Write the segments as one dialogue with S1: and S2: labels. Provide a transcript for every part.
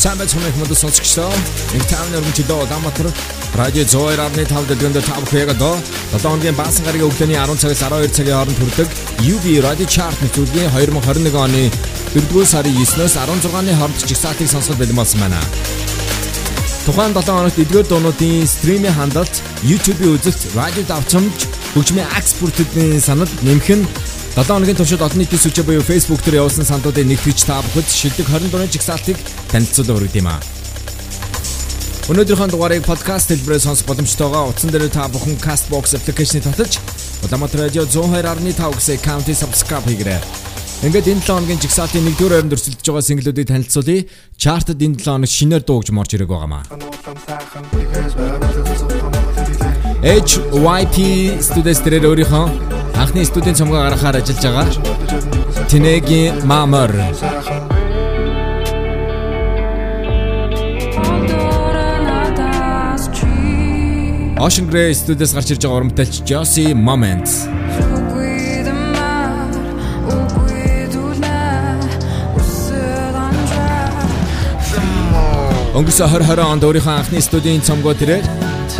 S1: Самбат хүмүүс мод сонсогчдоо нэг таамны өргөмжлөө Улаанбаатар радио 102.5 дэлгэнд тав хэрэг доо 7 хоногийн баасан гарагийн өглөөний 10 цагаас 12 цагийн хооронд хүрдэг UB Radio Chart нэвтрүүлгийн 2021 оны 4-р сарын 9-өөс 16-ны хооронд чигсаатыг сонсоход бэлэн болсон байна. Тухайн 7 хоногт эдгээр дуунуудын стримийн хандлт YouTube-ийн үзэлт, радио давчамж, хөгжмийн акс бүртгэлийн санал нэмэх нь 7 хоногийн туршид олон нийтийн сүлжээ буюу Facebook дээр явуулсан сандуудыг нэгтгэж та бүхэд шилдэг 20 дууны жигсаалтыг танилцуулан өргөд юм а. Өнөөдрийнхөө дугаарыг подкаст хэлбэрээр сонсох боломжтойгоо утсан дээр та бүхэн Castbox application-ыг татаж Улаанбаатар радио 102.5 гэсэн county subscribe хийгээрэй. Ингээд энэ 7 хоногийн жигсаалтын 1-р байранд өрсөлдөж байгаа single-үүдийг танилцуулъя. Чартад энэ 7 хоног шинээр дуугж морж ирэх байгаамаа. HYP Studios дээр өөрийнхөө анхны студийн цомгоо гаргахаар ажиллаж байгаа. Тинегийн Мамор Ocean Grey студиэс гарч ирж байгаа урамталч Josie Moments Өнгөрсөн 2020 онд өөрийнхөө анхны студийн цомгоо тэрээр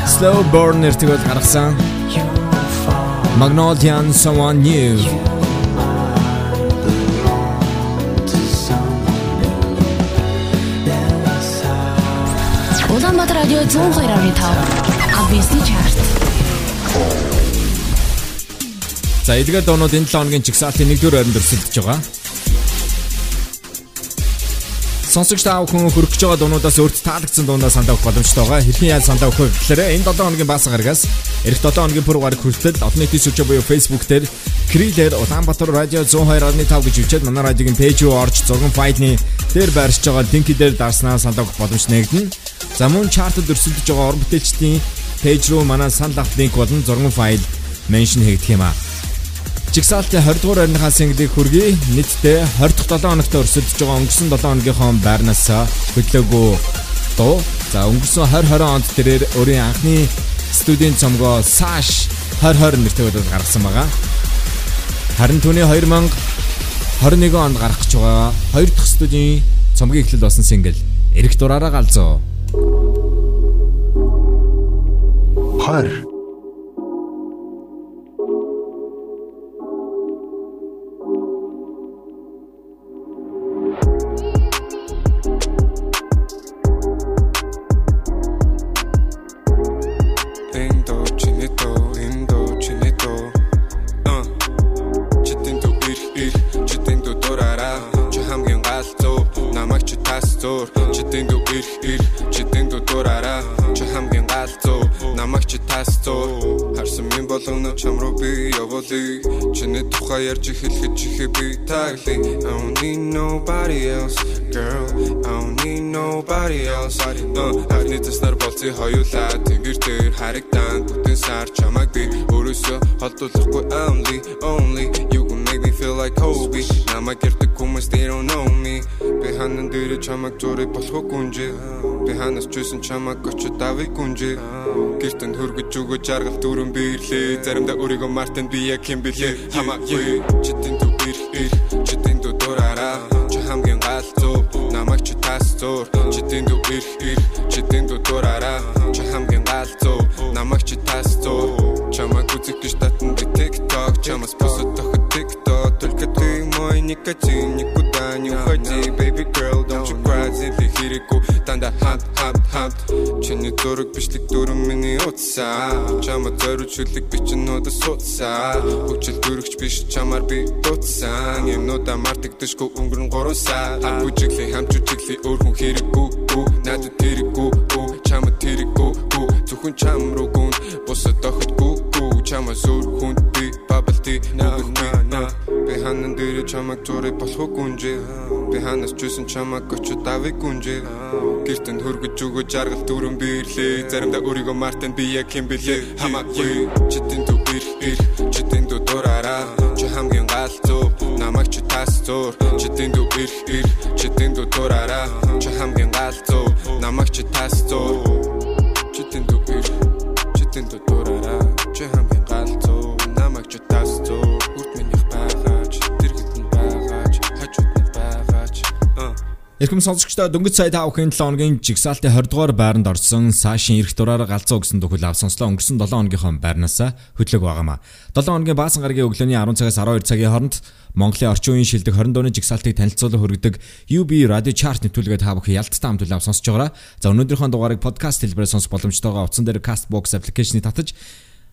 S1: Slow Burn нэртэйгээр гаргасан Magnolian Someone New
S2: Улаанбаатар радио 102.5 Авьяасны чарт.
S1: За эдгээр доонууд энэ 7 хоногийн чигсалтын 1-р байранд өрсөлдөж байгаа. Сонсогч та бүхэн хөрөх гэж байгаа дуунуудаас өөрт таалагдсан дуунаа сандаа өгөх боломжтой байгаа. Хэрхэн яаж сандаа өгөх вэ гэхээр энэ 7 хоногийн баасан гарагаас эх 7 хоногийн пүр гараг хүртэл олон нийтийн сүлжээ буюу Facebook дээр Крилэр Улаанбаатар радио 102.5 гэж үчээд манай радиогийн пэйж руу орж зурган файлны дээр байршиж байгаа линки дээр дарснаа сандаа өгөх боломж нэгдэнэ. За мөн чартад өрсөлдөж байгаа уран бүтээлчдийн пэйж руу манай санал авах линк болон зурган файл меншн хийгдэх юм аа. Жигсаалтын 20 дугаар байрныхаа single-ийг хүргэе. Нийтдээ 20 дахь 7 хоногт өрсөлдөж байгаа өнгөрсөн 7 хоногийнхоо байрнаас хөдлөөгүй дуу. За өнгөрсөн 2020 онд тэрээр өөрийн анхны студийн цомгоо Sash 2020 нэртэйгээр гаргасан байгаа. Харин түүний 2021 онд гарах гэж байгаа 2 дахь студийн цомгийн эхлэл болсон single Эрэх дураараа галзуу. 20
S3: ярьж эхлэхэд чихээ би тагли I don't need nobody else girl. I don't need nobody else. Ахны заснаар болцсон хоёулаа тэнгэр дээр харагдан бүтэн сар чамайг би өөрөөсөө холдуулахгүй only only you can make me feel like Kobe. Намайг гэрдэг хүмүүс they don't know me. Би ханан дээр чамайг зураг болох гүнжээ би ханаас чүйсэн чамайг очиж давыг гүнжээ. Гэртэн хөргөж өгөө жаргал дүрэн бирлээ. Заримдаа өөрийгөө мартан би яг юм бэлээ хамаагүй читэн дүү ирэх ирэх читэн дүү дураараа чи хамгийн галзуу намайг чи тас зур. Читэн дүү ирэх ирэх читэн дүү дураараа чи хамгийн галзуу намайг чи тас зур. Чамайг үзэх гэж татан би TikTok. Чамаас босод тохот TikTok. Только ты мой никотин никуда не уходи baby girl don't you cry. Зэли хэрэггүй дандаа хамт хамт хамт чиний дураг бичлэг дүрэн миний утсаа. Чамаа зориуд шүлэг бичнүүдэ суудсаа хөгжил дөрөгч биш чамаар би дутсан юмнуудаа мартагдашгүй өнгөрн 3 сар бүжиглээ хамт жүжиглээ өөр хүн хэрэггүй надад тэрэггүй чамаа тэрэггүй зөвхөн чам руу гүн. Бусад дохотгүй чамаа сүр хүн би бабалти наа би ханан дээр чамаг зураг болох гүнжээ. Би ханаас чүйсэн чамаг очиж давыг гүнжээ. Гэртэн хөргөж өгөө жаргал дүрэн бирлээ. Заримдаа өөрийгөө мартан би яг юм бэлээ хамаагүй. Читэн дүү ир читэн дүү дураараа. Чи хамгийн галзуу намайг чи тас зур. Читэн дүү ир читэн дүү дураараа. Чи хамгийн галзуу намайг чи тас зур. Читэн дүү ир читэн дүү
S4: Эрхэм сонсогчдоо дөнгөж сая 5 өдрийн 7 хоногийн жигсаалтын 20 дугаар байранд орсон Сашин ирэх дураараа галзуу гэсэн төгөл ав сонслоо өнгөрсөн 7 хоногийнхоо байрнаас хөдлөг байгаамаа. 7 хоногийн баасан гарагийн өглөөний 10 цагаас 12 цагийн хооронд Монголын орчин үеийн шилдэг 20 дууны жигсаалтыг танилцуулан хүргэдэг UB Radio Chart нэвтрүүлгээ та бүхэн ялцтай хамт үлэв сонсож байгаараа. За өнөөдрийнхөө дугаарыг подкаст хэлбэрээр сонсох боломжтойгоо утсан дээр Castbox аппликейшнийг татаж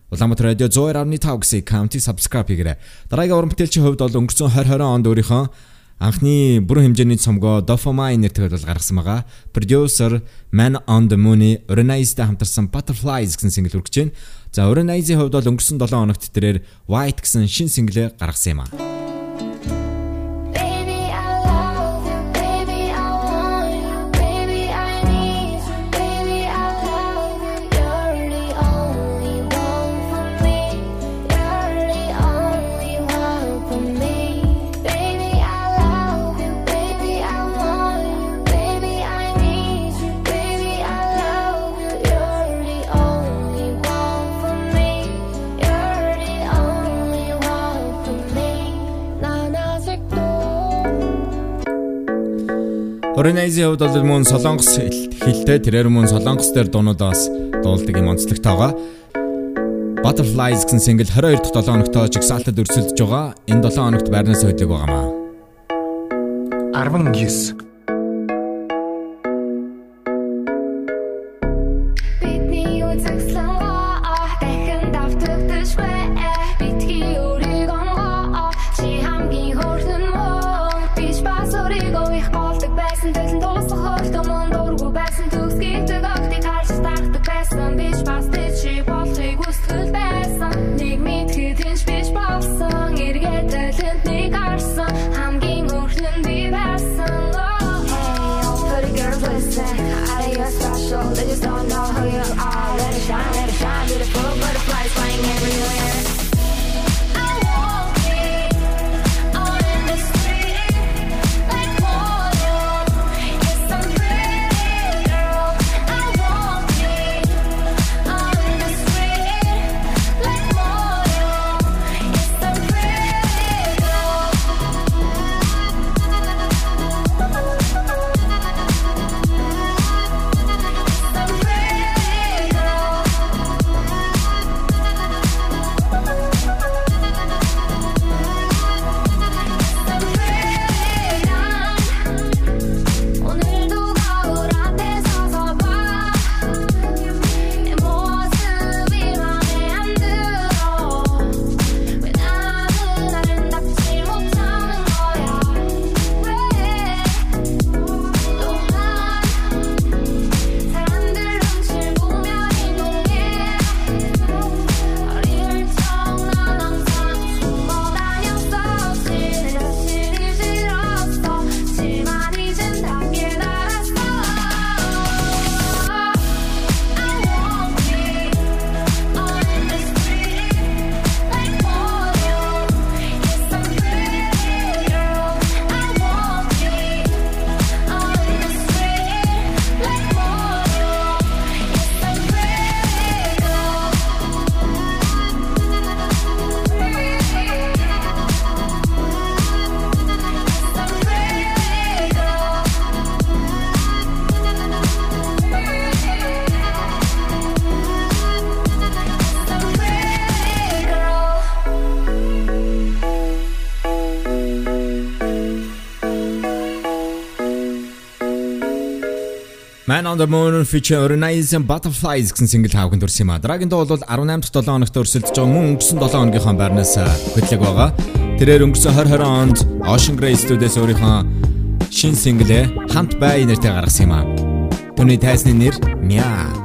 S4: Улаанбаатар радио 102.5 гэсэн county subscribe хийгээрэй. Дараагийн уран бүтээлчийн хувьд бол өнгөрсөн 2020 онд өөрийнхөө анхны бүрэн хэмжээний цомгоо Dopamine нэртэйгээр бол гаргасан байгаа. Producer Man on the Moon Organize-тэй хамтарсан Butterflies гэсэн single үргэж байна. За Organize-ийн хувьд бол өнгөрсөн 7 хоногт тэрээр White гэсэн шин single гаргасан юм аа. Organize хувьд бол мөн солонгос хэлтэй тэрээр мөн солонгос дээр дуунуудаас дуулдаг юм онцлогтой байгаа. Butterflies гэсэн single 22 дахь 7 хоногтоо жигсаалтад өрсөлдөж байгаа. Энэ 7 хоногт байрнаас хөдлөг байгаамаа. 19 They just don't know who you are. Let it shine, let it shine. Beautiful butterflies flying everywhere. Man on the Moon feature Organize Butterflies гэсэн single хавханд төрсөн юм а. Дараагийн дуу бол 18 дахь 7 хоногт өрсөлдөж байгаа мөн өнгөрсөн 7 хоногийнхоо байрнаас хөтлөг байгаа. Тэрээр өнгөрсөн 2020 онд Ocean Grey Studios өөрийнхөө шин single хамт бай нэртэй гаргасан юм а. Түүний тайсны нэр Mia.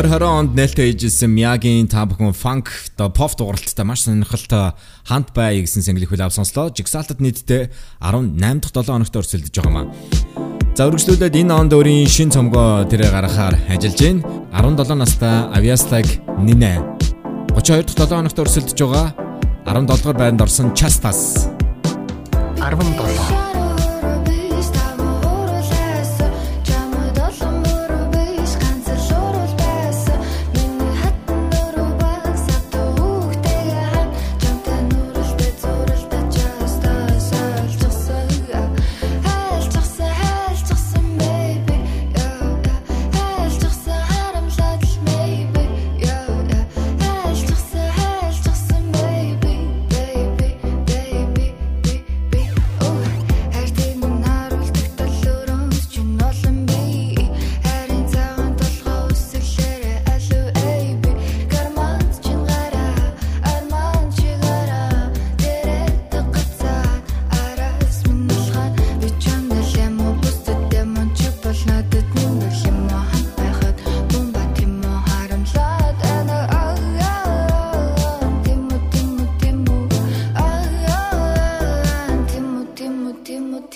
S1: 2020 онд нээлттэй ээжсэн Миягийн та бүхэн funk the pop дууралттай маш сонирхолтой хамт бай гэсэн single хөл ав сонслоо. Jigsaw-д нийтдээ 18 дахь 7 хоногт өрсөлдөж байгаа маа. За үргэлжлүүлээд энэ онд өөрийн шин цомгоо тэрэ гаргахаар ажиллаж байна. 17 настай Aviastag Nine 32 дахь 7 хоногт өрсөлдөж байгаа. 17 дугаар байранд орсон Chastas
S5: 17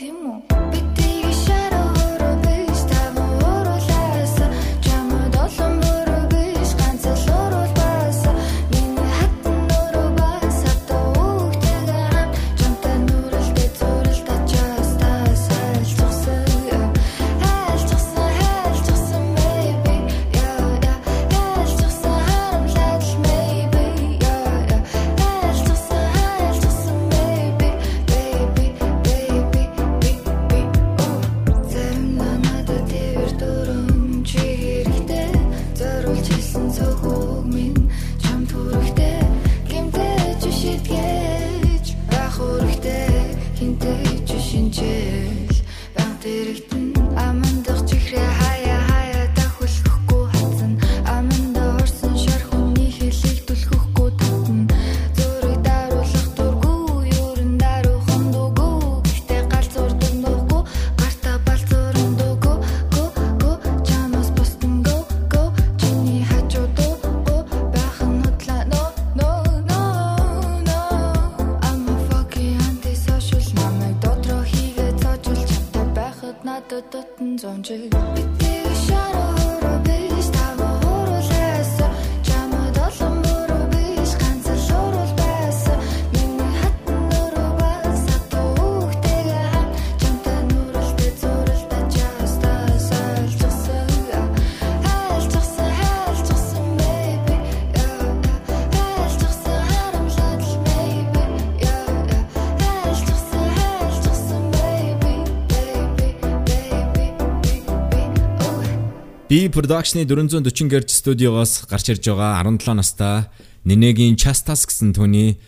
S5: 节目。
S1: B Production-ы 440 Hz студиогоос гарч ирж байгаа 17 настай Нинегийн Chastas гэсэн түүний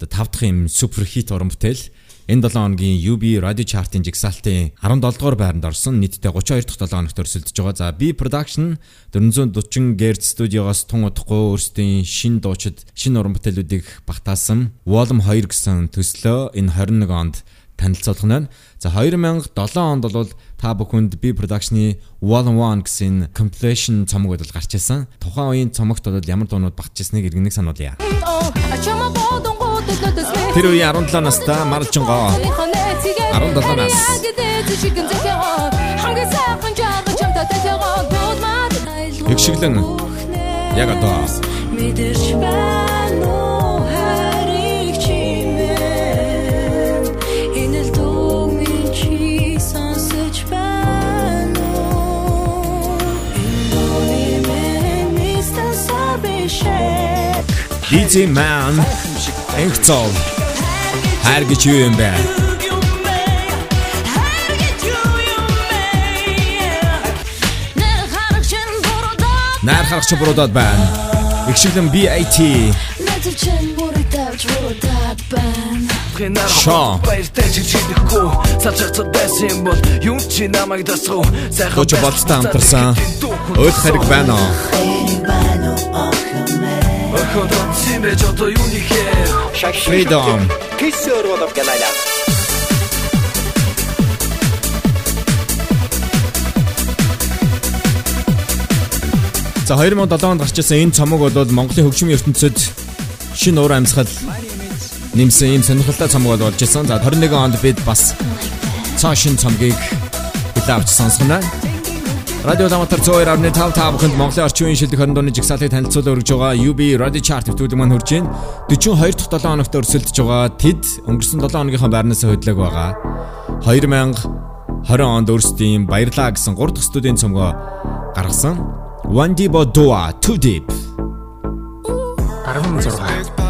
S1: 5 дахь юм супер хит уран бүтээл энэ 7 хоногийн UB Radio Chart-ын жигсаалтын 17 дугаар байранд орсон нийтдээ 32 дахь 7 хоногт өрсөлдөж байгаа. За B Production 440 Hz студиогоос тун удахгүй өөрсдийн шин дуучид шин уран бүтээлүүдийг багтаасан Volume 2 гэсэн төслөө энэ 21 онд танилцуулах нь. За 2007 онд бол та бүхэнд би production-ы Wall One гэсэн compilation цомог бодол гарч ирсэн. Тухайн үеийн цомогт бол ямар дуунууд багтж ирснийг иргэнэг сануулъя. Тэр үеийн 17 настай Маржингоо 17 нас. Игшиглэн яг одоо. Мэдэрч байна Easy Man Энхцол хайр гэж юу юм бэ? Нар харагч буруудаад байна. Их шиглэн BAT. Шоо чи сайхан болцтой хамтарсан өөл хэрэг байна уу Охотсон байж одоо юуны хэр Freedom Кисөр болов гэлайла За 2007 онд гарч ирсэн энэ цомог бол Монголын хөгжмийн ертөнцид шинэ уур амьсгал нэмсэн юм сонирхолтой цомог болж ирсэн. За 21 онд бид бас цаа шинэ цомгийг хүлээн авч сонсгоно. Радио Ламатар 102.5 та бүхэнд Монголын орчин үеийн шилдэг 20 дууны жигсаалтыг танилцуулж өргөж байгаа UB Radio Chart нэвтрүүлэг маань хурж байна. 42 дахь 7 хоногт өрсөлдөж байгаа тэд өнгөрсөн 7 хоногийнхаа байрнаас хөдлөг байгаа. 2020 онд өөрсдийн баярлаа гэсэн 3 дахь студийн цомгоо гаргасан. One Deep Dua Too Deep
S6: 16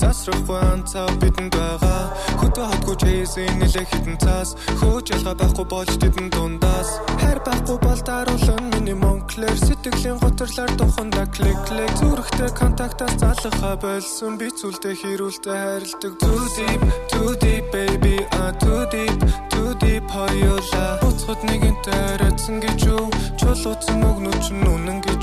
S7: Засрахгүй анцаа бидэнд байгаа. Хөтө хатгүй чейсэн нэлээ хитэн цаас Хөөж ялгаа байхгүй болж тэдэн дундаас. Хайр байхгүй бол даруулан миний монклэр Сэтгэлийн готрлаар туханда клик клик. Зүрхтэй контактаас залхаа болсон. Би зүйлдэ хэрүүлдэ хайрладаг. Too deep, too deep baby. Ah too deep, too deep хоёулаа. Буцхад нэгэнтэй арайцсан гэж юу? Чулууцсан өгнөч нь үнэн гэж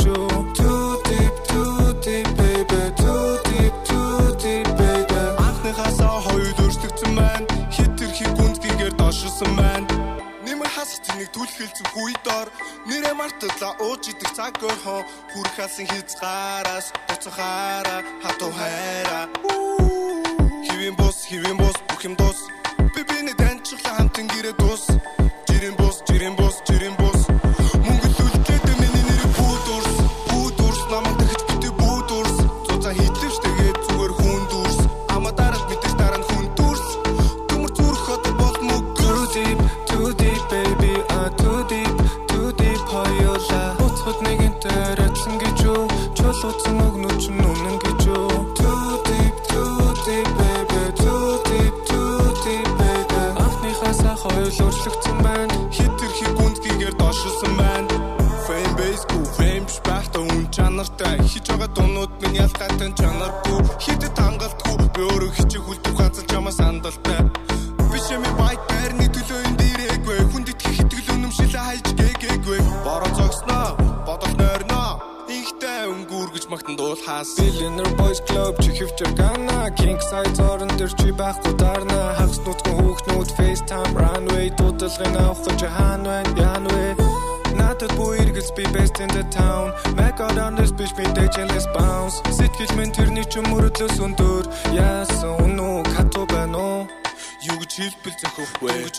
S8: дошилсон байна. Нэмэр хас тэнийг түлхэлцэн хүйдор Нэрэ марталаа ууж идэх цаг өрхөө Хүрх алсын хязгаараас Буцахаараа хатуу хайраа Хивэн бус, хивэн бус, бүх юм дус Би биний таньчлаа хамтан гэрээ дус Жирийн бус, жирийн бус, жирийн бус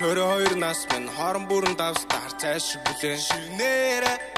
S8: 22 нас минь хорон бүрэн давстаар цааш бүлээ Ширнээрэ дун дээр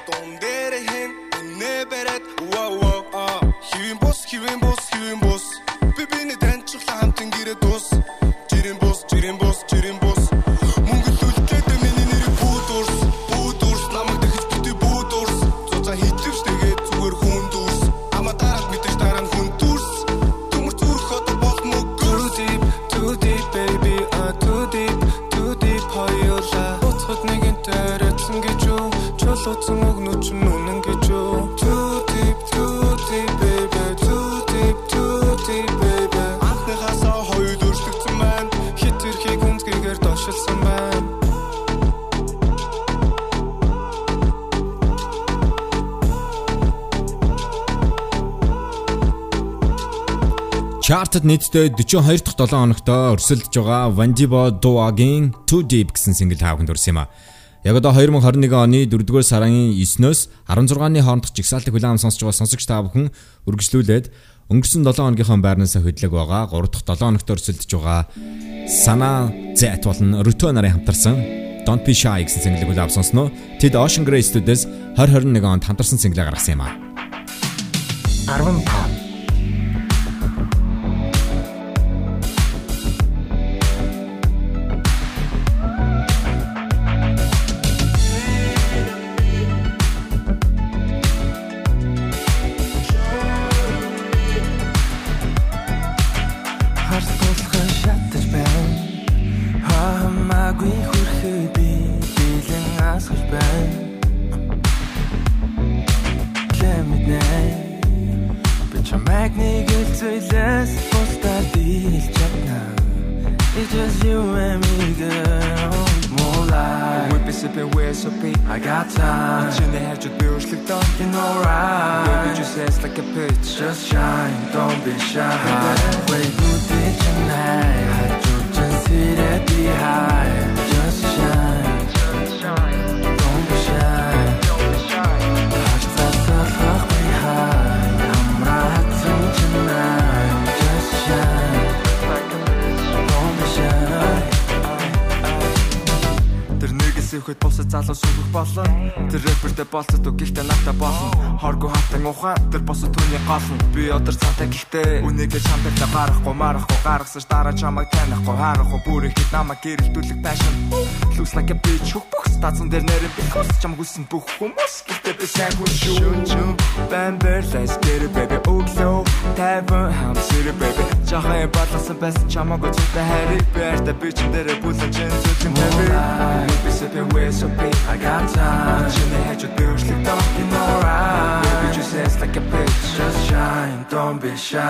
S1: Chart-д нийтдээ 42 дахь 7 хоногт өрсөлдөж байгаа Vandibo Duaгийн Too Deep гэсэн single таавханд өрсөн юм а. Яг одоо 2021 оны 4-р сарын 9-ноос 16-ны хоорондох жигсаалтыг хүлээн сонсож байгаа сонсогч та бүхэн үргэлжлүүлээд өнгөрсөн 7 хоногийнхоо байрнаас хөдлөг байгаа 3 дахь 7 хоногт өрсөлдөж байгаа Sana Z болон Ruto нарын хамтарсан Don't Be Shy гэсэн single-ийг хүлээн сонсноо. Тэд Ocean Studios 2021 онд хамтарсан single гаргасан юм а.
S6: 15
S9: өдөр цантай гэхдээ Үнийгээ чамдаг та гарахгүй марахгүй гаргасаж дараа чамайг танихгүй харахгүй бүр их намайг гэрэлтүүлэх passion. Looks like a bitch хөх стацсан дээр нэрэн би хос чам хүссэн бүх хүмүүс гэхдээ би сайн хүн шүү. Bamber let's get it baby өглөө тайван хамсэр baby. Жахан баласан байсан чамаг үзэлтэй хайрыг би арта би ч дээр бүлэн чин зүгэн baby би сэпэн way so big I got time. Чиний хажуу дөршлөг talking alright Baby just act like a bitch. Just shine don't be shy.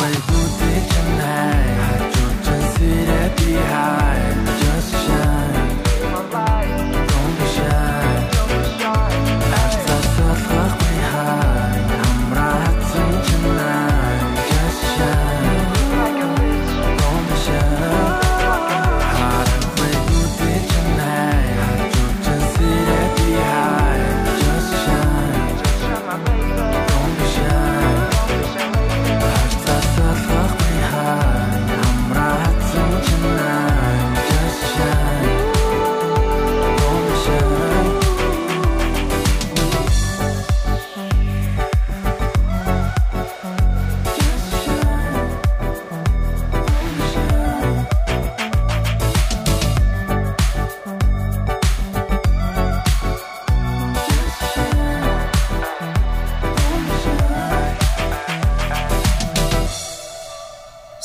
S9: Way good tonight Хажуу чин сэрэ би high Just shine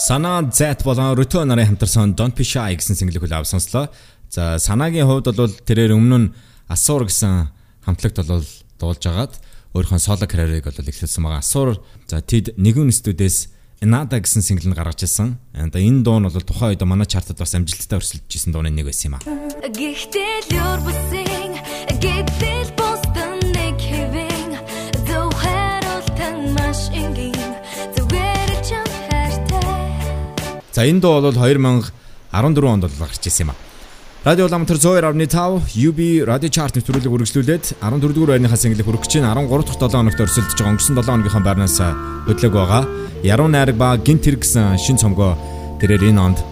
S1: Санаа Зэт болон Рото нарын хамтарсан Don't Be Shy гэсэн single хөл авсан сонслоо. За санаагийн хувьд бол тэрээр өмнө нь Асуур гэсэн хамтлагт бол дуулж агаад өөрийнхөө соло карьерийг бол эхлүүлсэн байгаа. Асуур за тэд нэгэн студиэс Enada гэсэн single нь гаргаж ирсэн. За энэ дуу нь бол тухайн үед манай чартад бас амжилттай өрсөлдөж исэн дууны нэг байсан юм а.
S10: Гэхдээ л юр бүсийн гэтэл
S1: За энэ дуу бол 2014 онд бол гарч ирсэн юм а. Радио Ламтар 102.5 UB радио чарт нэвтрүүлэг үргэлжлүүлээд 14 дугаар байрныхаа single хүрэх чинь 13 дахь 7 хоногт өрсөлдөж байгаа өнгөрсөн 7 хоногийнхаа байрнаас хөдлөг байгаа. Яруу найраг ба гинт хэрэг гэсэн шин цомгоо тэрээр энэ онд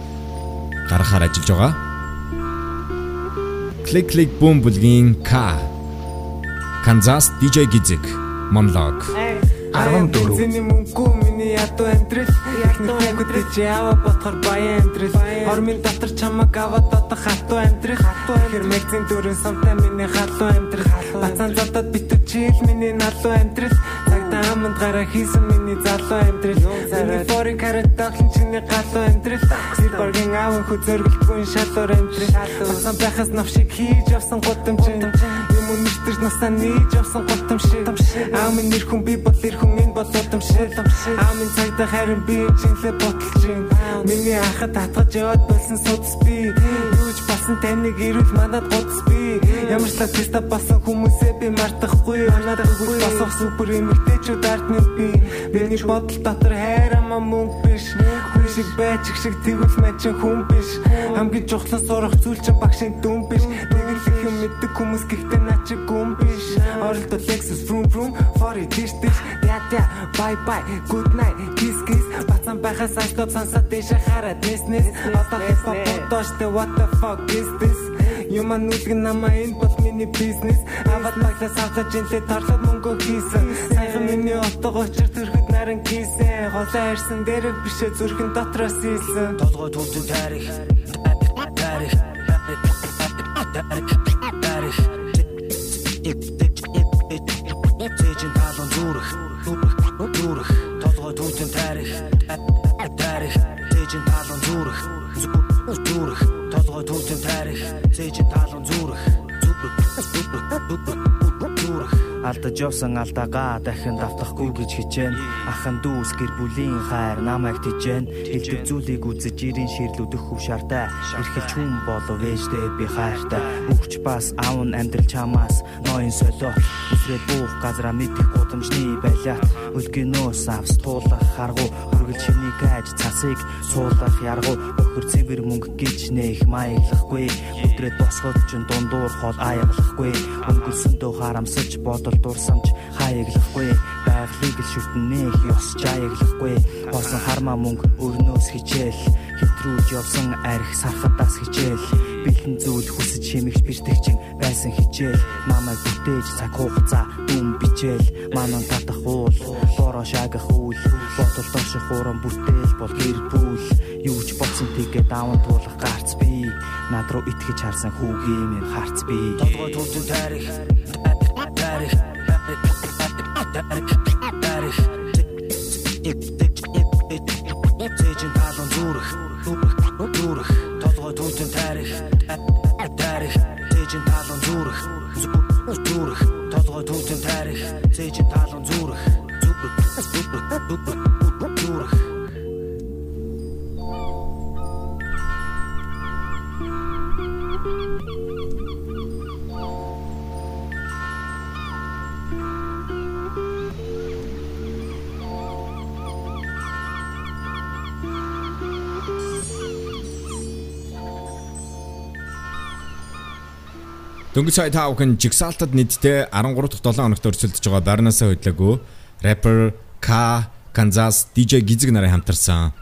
S1: гаргахаар ажиллаж байгаа. Click click boom бүлгийн K Kansas DJ Gizig Monlog
S9: 14 Зэний мөнгөө миний ядуу амьдрал. Яг нэг хүүхэд чи яава ботхор баян амьдрал. Хормын дотор чамаг аваад дотох хатуу амьдрал. Хэр мэгзийн дөрөв самтай миний халуу амьдрал. Бацаан задад битүү чийл миний налуу амьдрал. Цагтаа аманд гараа хийсэн миний залуу амьдрал. Миний форин карат таглан чиний галуу амьдрал. Силбаргийн аав хөө зөргөлгүй шалуур амьдрал. Бацаан байхаас навшиг хийж явсан гудамжин Юм өнөртөж насаа нээж явсан гутам шиг Аамын нэр хүн би бол эр хүн энэ бол удам шиг Аамын цагдаа харин би чинлээ ботолж юм Миний анхад татгаж яваад болсон судас би. Юуж басан таныг ирүүл манад гудас би. Ямар ч теста басан хүмүүсээ би мартахгүй Манад хөл босох супер эмэгтэйчүүд ардны би. Миний бодол дотор хайрамаа мөнгө биш. Хүн шиг байж их шиг тэгвэл мачин хүн биш. Хамгийн чухлан сурах зүйл чинь багшийн дүн биш. Нэг л их юм мэддэг хүмүүс гэхдээ наа чи гүн биш. Оролдол Lexus vroom vroom for it this this yeah yeah bye bye good night kiss kiss. Бацан байхаас айстоп сансаад дэше хараад нэс одоо хип хоп бодооштэй what the fuck is this? Юман нүлгэн намаа энэ бол миний бизнес Аваад маглаас авчаж инлээ торлоод мөнгө хийсэн. Саяхан миний отого очир төрөхөд наран хийсэн. Голоо ирсэн дээр бишээ зүрхэн дотроос ийсэн
S11: толгой төвдөн тарих. Тарих тарих Зэжин талон зүрх зүрх толгой төвдөн тарих тарих Зэжин талон зүрх зүрх толгой төвдөн тарих Зэжин талон зүрх зүрх алдаж явсан алдаагаа дахин давтахгүй гэж хичээн ахын дүүс гэр бүлийн хайр намайг тижэн хэлдэг зүйлийг үзэж ирийн ширлүүдэх хөв шартай эрхэлж хүн болов ээжтэй би хайртай. Өгч бас аав нь амьдрал чамаас ноён солио. Үсрээд буух газара мэдих гудамжны байлаа. Өлгөнөөс авс туулах харгу хүргэл чиний гаж цасыг суулгах яргу. Өхөр цэвэр мөнгө гэж нэх маяглахгүй өдрөд босгоод ч дундуур хол аяглахгүй өнгөрсөндөө харамсаж бодол дурсамж хаяглахгүй байгалыг л шүтнэ ёс жаяглахгүй хоосон хармаа мөнгө өрнөөс хичээл. Хэтрүүлж явсан арх сархадаас хичээл. Бэлэн зүйл хүсэж хэмэгч бэртэгчин байсан хичээл. Намайг бүтээж цаг хугацаа дүн бичээл. Манан татах уул бороо шагах үйл. Бодол доших уран бүтээл бол гэр бүл. Юу ч болсон тэгээ даван туулах гарц би. Над руу итгэж харсан хүүгийн минь харц би. Толгой төвтөн тарих тарих тарих Тэжин талон зүрх зүрх толгой төвтөн тарих тарих Тэжин талон зүрх зүрх толгой төвтөн тарих Тэжин талон зүрх зүрх зүрх
S1: Дөнгөж сая та бүхэн жигсаалтад нийтдээ 13 дахь 7 хоногт өрсөлдөж байгаа Барнасаа хөдлөөгүй rapper K Kansas DJ Gizig нарын хамтарсан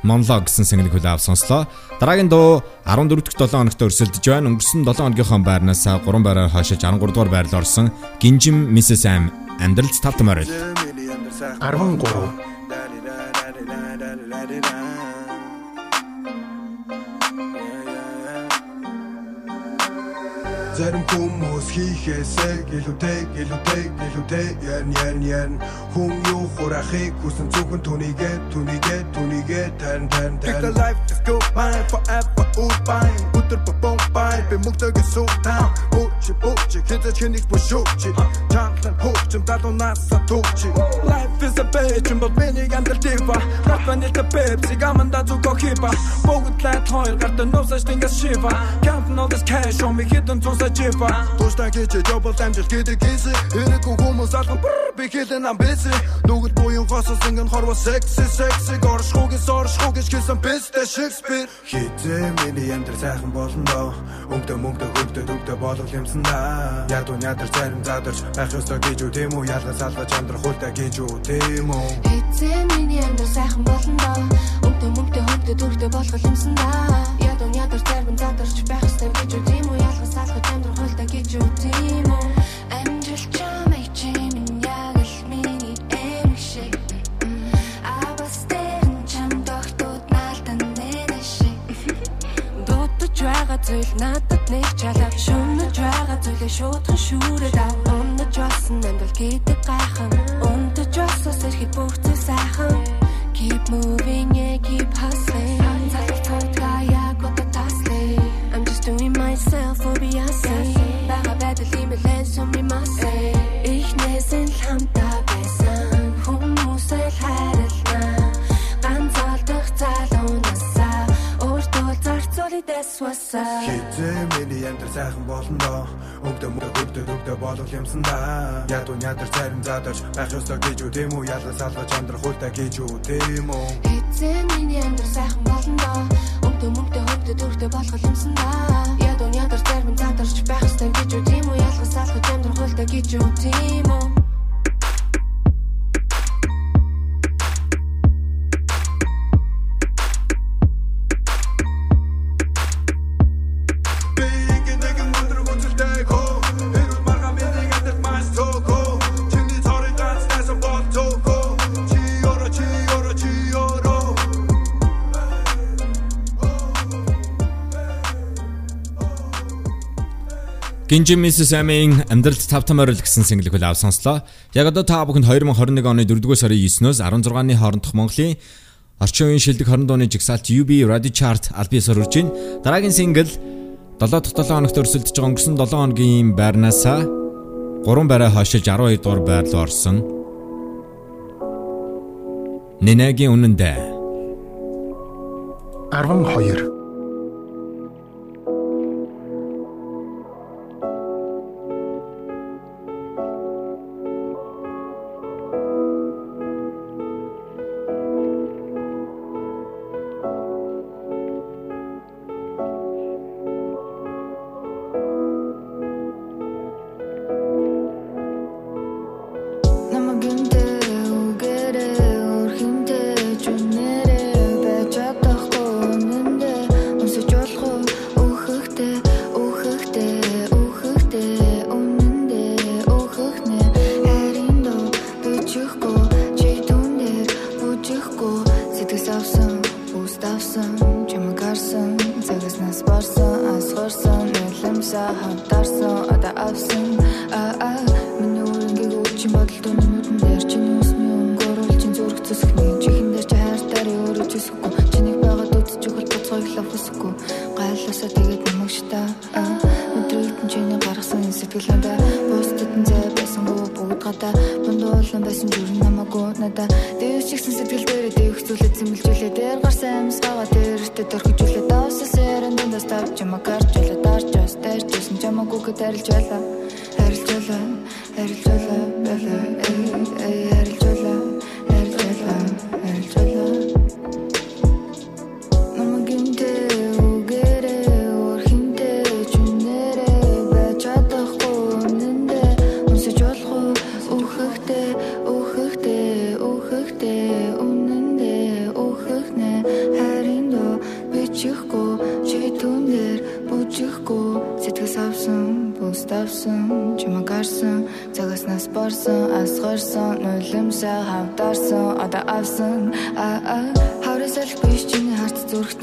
S1: Monlog гэсэн single хүлээв сонслоо. Дараагийн дуу 14 дахь 7 хоногт өрсөлдөж байна. Өнгөрсөн 7 хоногийнхоо байрнасаа 3 байраар хойшиж 13 дугаар байрлал орсон Гинжим Mrs Am амьдралд тавтамаар байл.
S12: 13
S13: Зарим хүмүүс хийхээсээ гэлүтэй гэлүтэй гэлүтэй ян ян ян. Хүн юу хурахыг хүсэн зөвхөн түүнийгээ түүнийгээ түүнийгээ тань тань тань The life just go by forever all by өдөр бом by би мөгдөг суу та бууч бууч хэдэж хэнийг бушууч чангалан хууч дадунаас сатууч Life is a bitch but many гандал дива. Рафаны та пепси гаманда зүгөө хипа Богд лайт хоёр гардан нусаж тэнгас шива Counting all this cash on me to sa жива Туштай гэж жобол амжилт гэдэг гиз Хэрэг хүмүүс алган би хэлэн ам бис Нүгэл буян госос ингэн хорво секси секси Горшхугийн соршхугиш гэсэн бистэй Шекспир Хизээ миний амьдрал сайхан болно. Доо Өнгдө мөнгдө хөвдө төвдө болох юмсан да Яг уу ядар зарим задарч байх ёстой гэж үү? Тийм үү? Ялгаж салгаж амьдрах үлдэ гэж үү? Тийм үү?
S10: Эцээ миний амьдрал сайхан болно доо? Өмдө мөнгдө хөвдө төрдө болох юмсан да Ядон ядар зарим задарч байх ёстой гэж үү? Тийм үү? Ялгаж салгаж амьдрах үлдэ гэж үү? Тийм үү? Амжилт чамайг чимэн яг л миний эмх шиг Авастэрн чам тогтууд наалтан нэнэ шиг Дутаж байгаа зүйл надад нэг Шүнэж байгаа зүйлээ шуудхан шүүрээд ав. Унаж болсон амьдрал гэдэг гайхан. Унтаж болсоос ирэхэд бүх зүйл сайхан. Keep moving, that's what's up
S13: Хизээ миний амьдрал сайхан болно доо Өнгдө мөнгө хөвдө төвдө болох юмсан да Яг уу ядар зарим задарч байх ёстой гэж үү тийм үү? Ялгаж салгаж амьдрах үлдэ гэж үү тийм үү?
S10: Эцээ миний амьдрал сайхан болно доо Өмдө мөнгдө хөвдө төрдө болох юмсан да Ядон ядар зарим задарч байх ёстой гэж үү тийм үү? Ялгаж салгаж амьдрах үлдэ гэж үү тийм үү
S1: Гинжим Mrs Aming амьдралд тавтамаар л гэсэн single хүлээв сонслоо. Яг одоо та бүхэнд 2021 оны 4-р сарын 9-ноос 16-ны хоорондох Монголын орчин үеийн шилдэг 20 дууны жигсаалт UB Radio Chart албаасаар үрж байна. Дараагийн single 7 дахь 7 хоногт өрсөлдөж байгаа өнгөрсөн 7 хоногийн байрнаасаа 3 байраа хойшиж 12 дугаар байрлал орсон. Нинегийн үнэндээ
S12: 12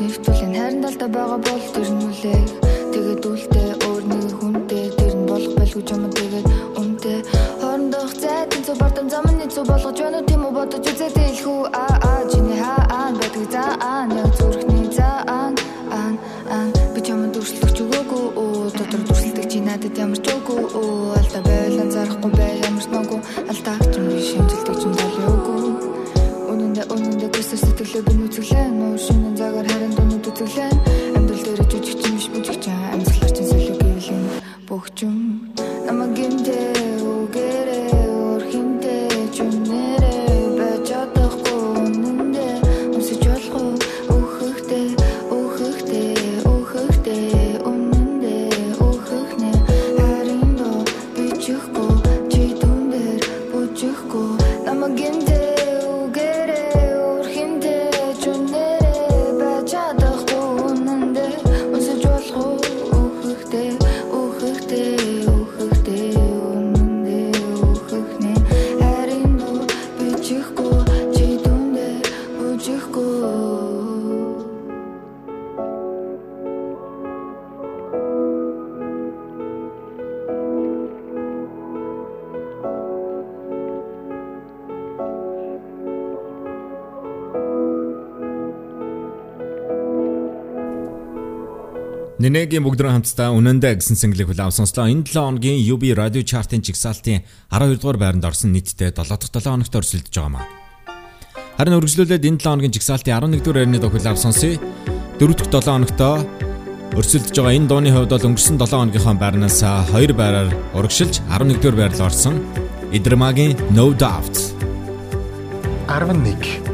S5: Нэвтүүлэн хайрын талдаа байгаа бол тэр нь үлээх Тэгээд үлдээ өөр нэг хүнтэй тэр нь болох байлгүй юм тэгээд үнтэй Хоорондох зайд энэ зү бардам замны зү болгож байна уу? Тийм үү бодож үзээд хэлэх үү
S1: Минегийн бүгдрэн хамтдаа үнэндээ гэсэн single-ийг хүлээм сонслоо. Энэ 7 хоногийн UB радио чартын жигсаалтын 12 дугаар байранд орсон нийтдээ 7 дахь 7 хоногт өрсөлдөж байгаа маа. Харин үргэлжлүүлээд энэ 7 хоногийн жигсаалтын 11 дугаар байрны дуу хүлээм сонсъё. 4 дахь 7 хоногтоо өрсөлдөж байгаа энэ дууны хувьд бол өнгөрсөн 7 хоногийнхоо байрнаас 2 байраар урагшилж 11 дугаар байрлал орсон. Идрмагийн No Doubt
S2: 11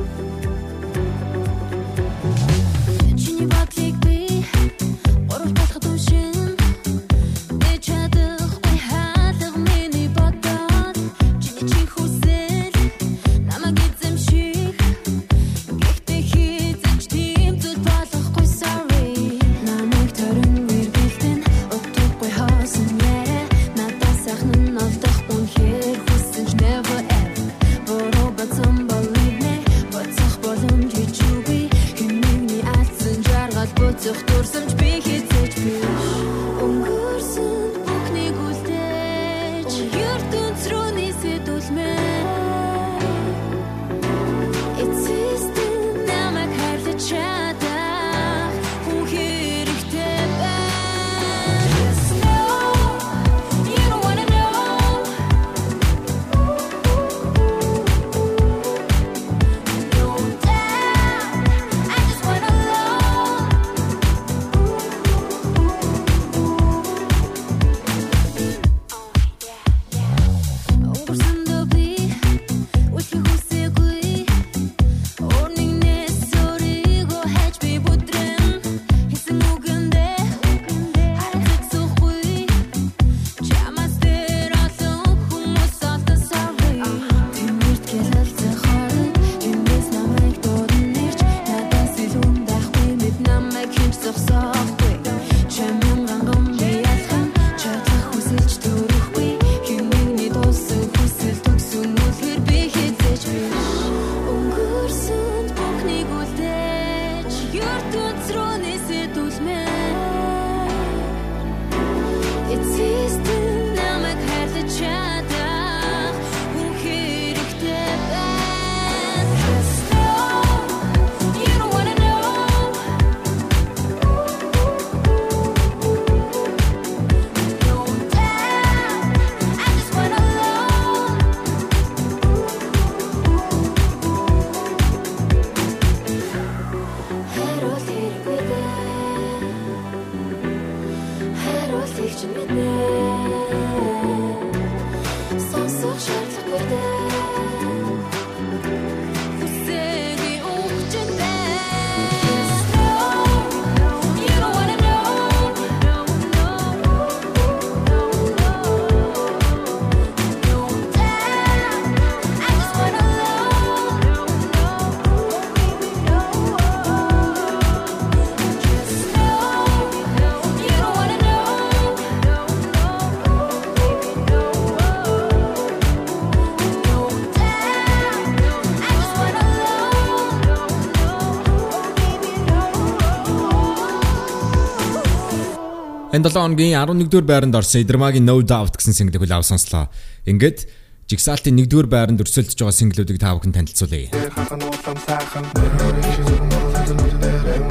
S1: Энэ 7 хоногийн 11-р байранд орсон Идэрмагийн No Doubt гэсэн single-ийг хүлээв сонслоо. Ингээд Jigsaw-ийн 1-р байранд өрсөлдөж байгаа single-үүдийг та бүхэн танилцуулъя.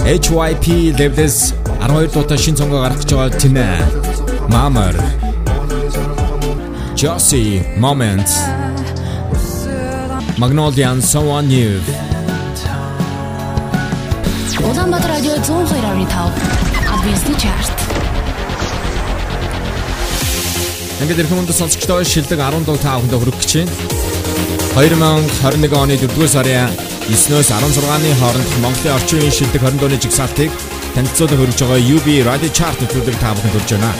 S1: HYP Levels 12 дуутаа шин цонгоо гаргаж байгаа Тинэ. Mamar. Josie Moments. Magnolia and Someone New.
S2: Улаанбаатар радио 102.5 Advanced Chart.
S1: Ингээд эрхэм хүнд сонсогчдоо шилдэг 10 дугаар та бүхэнд хүргэх гэж байна. 2021 оны 4-р сарын 9-өөс 16-ны хооронд Монголын орчин үеийн шилдэг 20 дууны жигсаалтыг танилцуулан хөргөж байгаа UB Radio Chart нэвтрүүлэг та бүхэнд хүрж байна.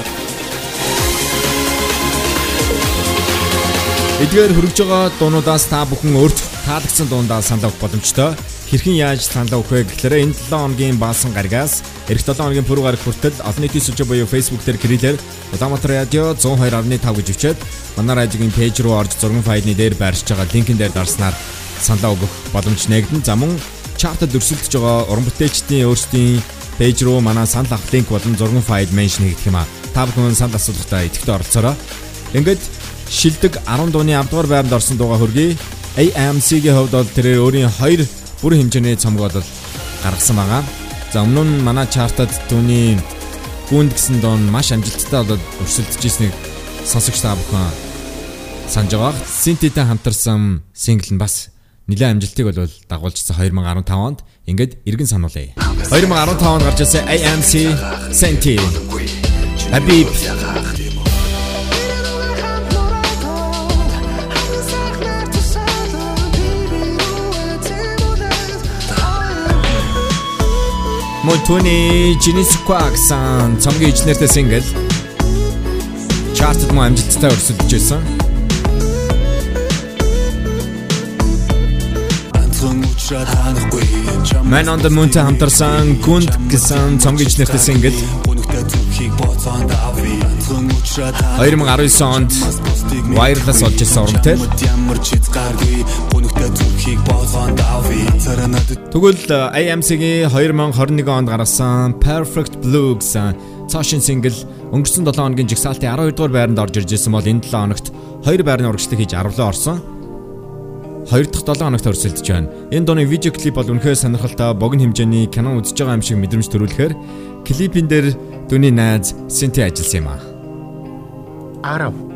S1: Эдгээр хөргөж байгаа дуунуудаас та бүхэн өөрт таалагдсан дуундаа санал авах боломжтой. Хэрхэн яаж санал авах вэ гэхээр энэ 7 хоногийн баасан гарагаас эх 7 хоногийн пүрэв гарах хүртэл олон нийтийн сүлжээ буюу Facebook дээр кириллэр Улаанбаатар радио 102.5 гэж өвчөөд манай радиогийн пэйж руу орж зургийн файлны дээр байршиж байгаа линкэн дээр дарснаар саналаа өгөх боломж нэгдэн. За мөн чартад өрсөлдөж байгаа уран бүтээлчдийн өөрсдийн пэйж руу манай санал авах линк болон зургийн файл меншн хийгдэх юм а. Та бүхэн санал асуулгатаа идэвхтэй оролцоорой. Ингээд шилдэг 10 дууны 10 дугаар байранд орсон дууга хөргий. AMC-ийн хувьд бол тэрээр өөрийн хоёр бүрэн хэмжээний цомгоо бол гаргасан байгаа. За өмнө нь манай чартад түүний гүнд гэсэн дуун маш амжилттай болоод өрсөлдөж ирснийг сонсогч та бүхэн санаж байгаа. Синтитэй хамтарсан сингл нь бас нэлээд амжилтыг бол дагуулжсан 2015 онд. Ингээд эргэн сануулъя. 2015 онд гарч ирсэн AMC Senti Habib Мөнтөний Genesis гэсэн цомгийн ижнэртэй сингл чартад мөн амжилттай өрсөлдөж байсан. Man on the Moon-тэй хамтарсан Gund гэсэн цомгийн ижнэртэй сингл 2019 онд wireless болж ирсэн урамтай. Тэгвэл AMC-гийн 2021 онд гаргасан Perfect Blue гэсэн цаашин сингл өнгөрсөн 7 хоногийн жигсаалтын 12 дугаар байранд орж ирж байсан бол энэ 7 хоногт 2 байрны урагшлаг хийж 10 лөө орсон. 2 дахь 7 хоногт өрсөлдөж байна. Энэ дууны видео клип бол үнэхээр сонирхолтой богино хэмжээний кино үзэж байгаа юм шиг мэдрэмж төрүүлэхээр клипийн дээр түүний найз Синти ажилласан юм аа.
S14: 10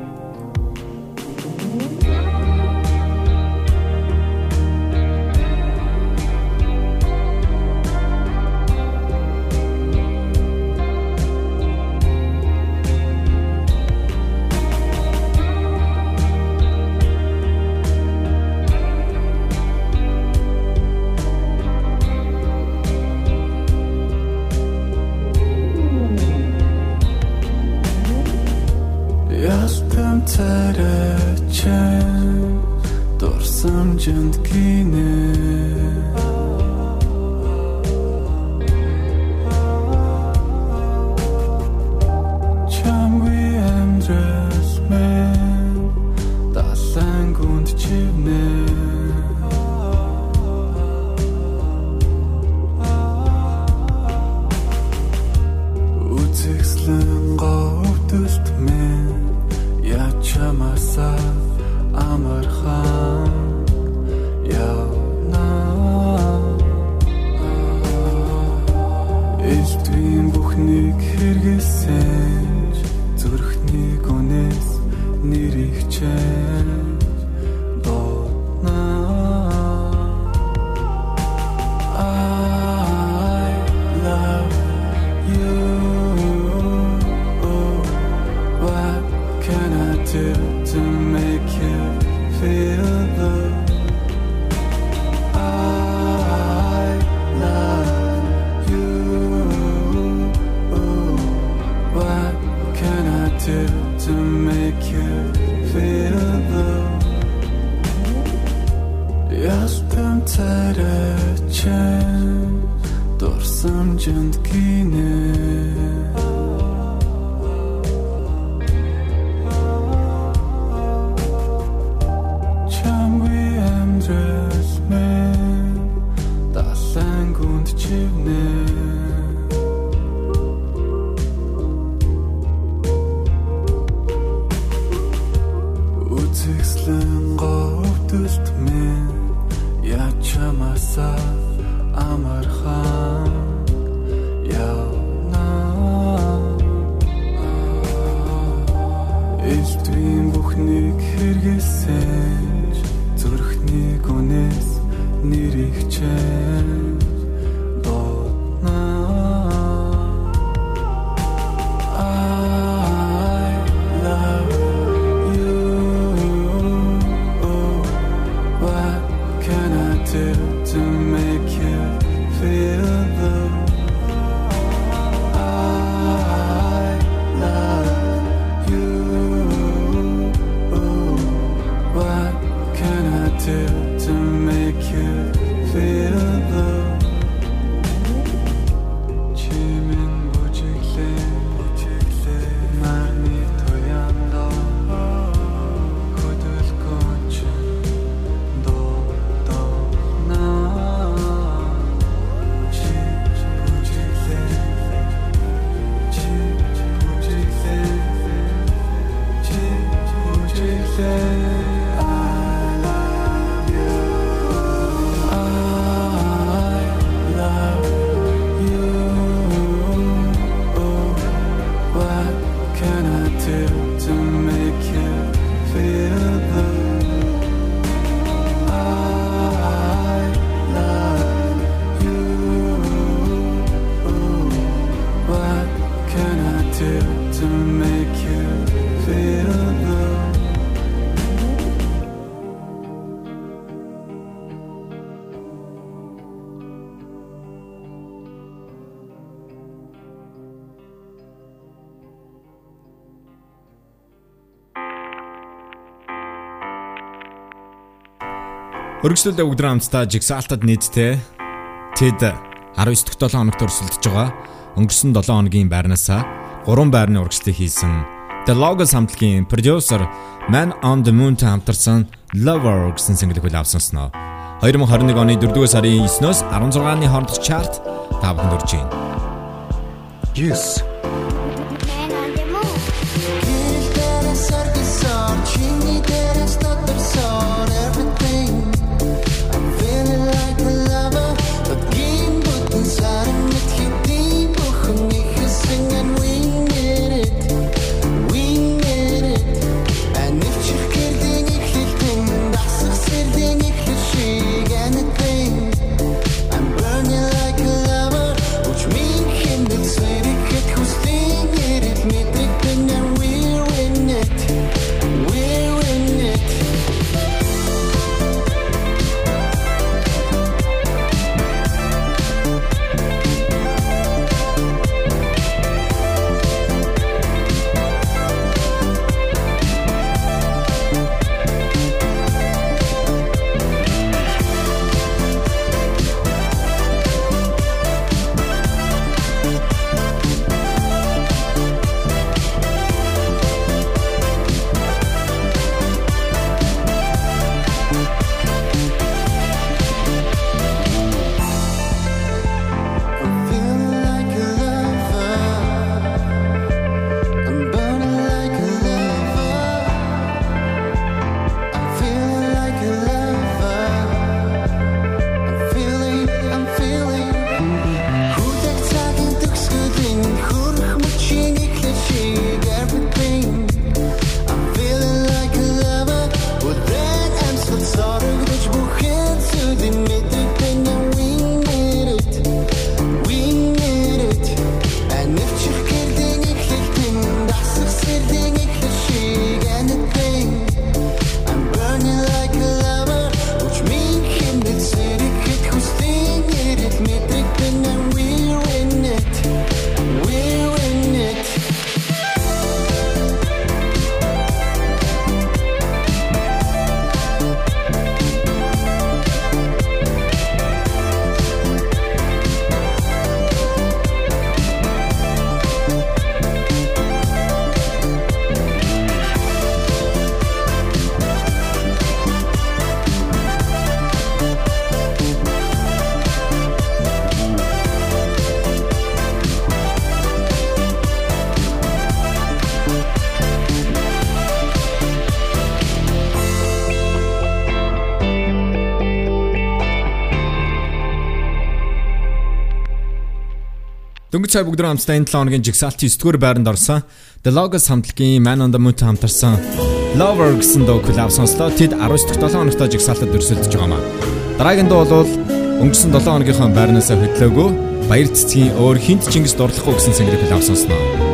S14: Хөдөлт минь ячамаса амархан явна Элтвийн бүхнийг хэрэгсэн зүрхний гүнээс нэрийг чэн
S1: Өргөжлөлөө бүгд хамтдаа Jigsaw-тад нийтдээ тэд 19 дахь 7 хоногт өрсөлдөж байгаа. Өнгөрсөн 7 хоногийн байрнаасаа 3 байрны урагшлыг хийсэн The Logos хамтлагийн продюсер Man on the Moon-тэй хамтарсан Lover гэсэн single хөл авсансноо. 2021 оны 4-р сарын 9-ноос 16-ны хоорондох чарт та бүхэнд хүрч байна.
S14: Yes.
S15: Дөнгөж цай бүгд хамтдаа энэ 7 хоногийн жигсаалтын 9 дугаар байранд орсон. The Logos хамтлагийн Man on the Moon хамтарсан Lover гэсэн дуу коллаб сонслоо. Тэд 19 дахь 7 хоногтой жигсаалтад өрсөлдөж байгаа маа. Дараагийн дуу бол өнгөрсөн 7 хоногийнхоо байрнаас хөдлөөгүй баяр цэцгийн өөр хинт Чингис дурлахгүй гэсэн сэнгэрийг коллаб сонсноо.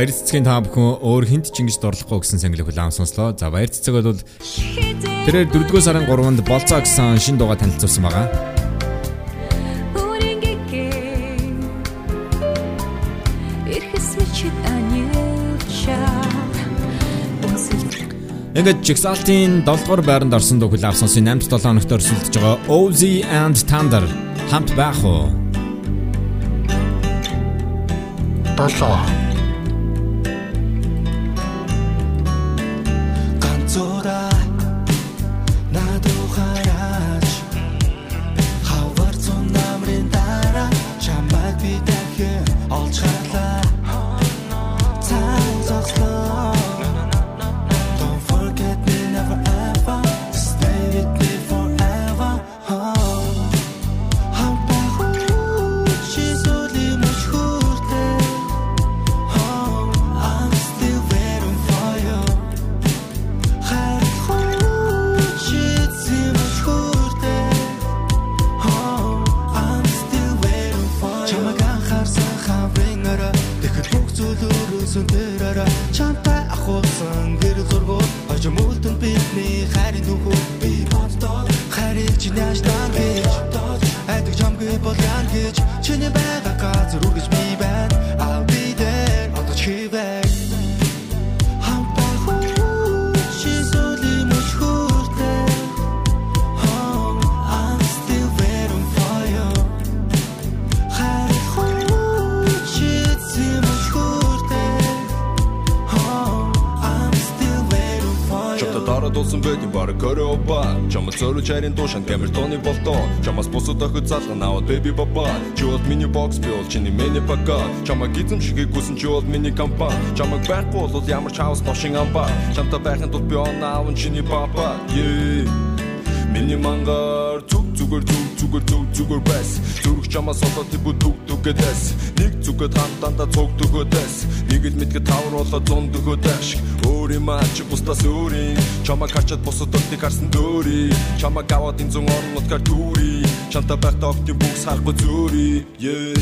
S15: Баяр цэцгийн та бүхэн өөр хинт Чингис дурлахгүй гэсэн сэнгэрийг коллаб сонслоо. За баяр цэцэг бол тэрээр 4-р сарын 3-нд болцоо гэсэн шин дууга танилцуулсан байгаа. Ингээд Jigsaw-ийн 7-р байранд орсон дуу коллаб сонсын 8-7 хоногт өрсөлдөж байгаа Ozzy and Thunder хамт байх уу?
S16: 7
S17: яан гэж айдаг чамгүй бол яан гэж чиний байгаа
S18: Кореоба чамд зөрөж харин дуушан гэмэр тооны болтоо чамаас бусад охид залган аваад baby baba чи бол миний бокс би бол чиний миний бага чамаг эзэмшихийг хүсэн чи бол миний компани чамаг байхгүй бол ямар ч хаус ношин амба. Чамтай байхын тулд би онаа аван чиний баба yeah Миний мангар зүг зүгээр зүг зүгээр зүг зүгээр байс. Зүрх чамаа солоо тибүү дүг дүгэдэс нэг зүгэд хантанда цуг дүгэдэс нэг л мэдгэ тавар болоо зун дүгэдэш өөр юм ач бусдаас өөрийн чамаа качаад бусад өгдгийг харсан дөөрий чамаа гаваад энэ зүүн орнотгаар дүүрий чамтай байхдаа октын бүгс харахгүй зүрий yeah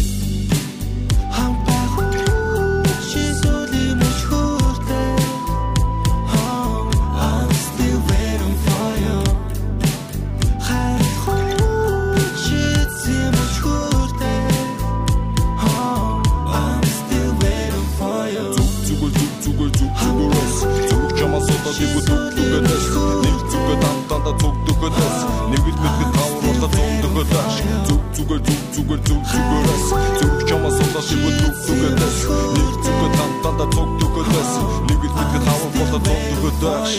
S18: зүгээр зүг зүгээр зүг зүгээрээс Зүг чамаа сулаа тибүү зүг дүгэдэс Нэг зүгээ данданда зүг дүгэдэс Нэг л мэдгэд тавар болоо зүг дүгэдэс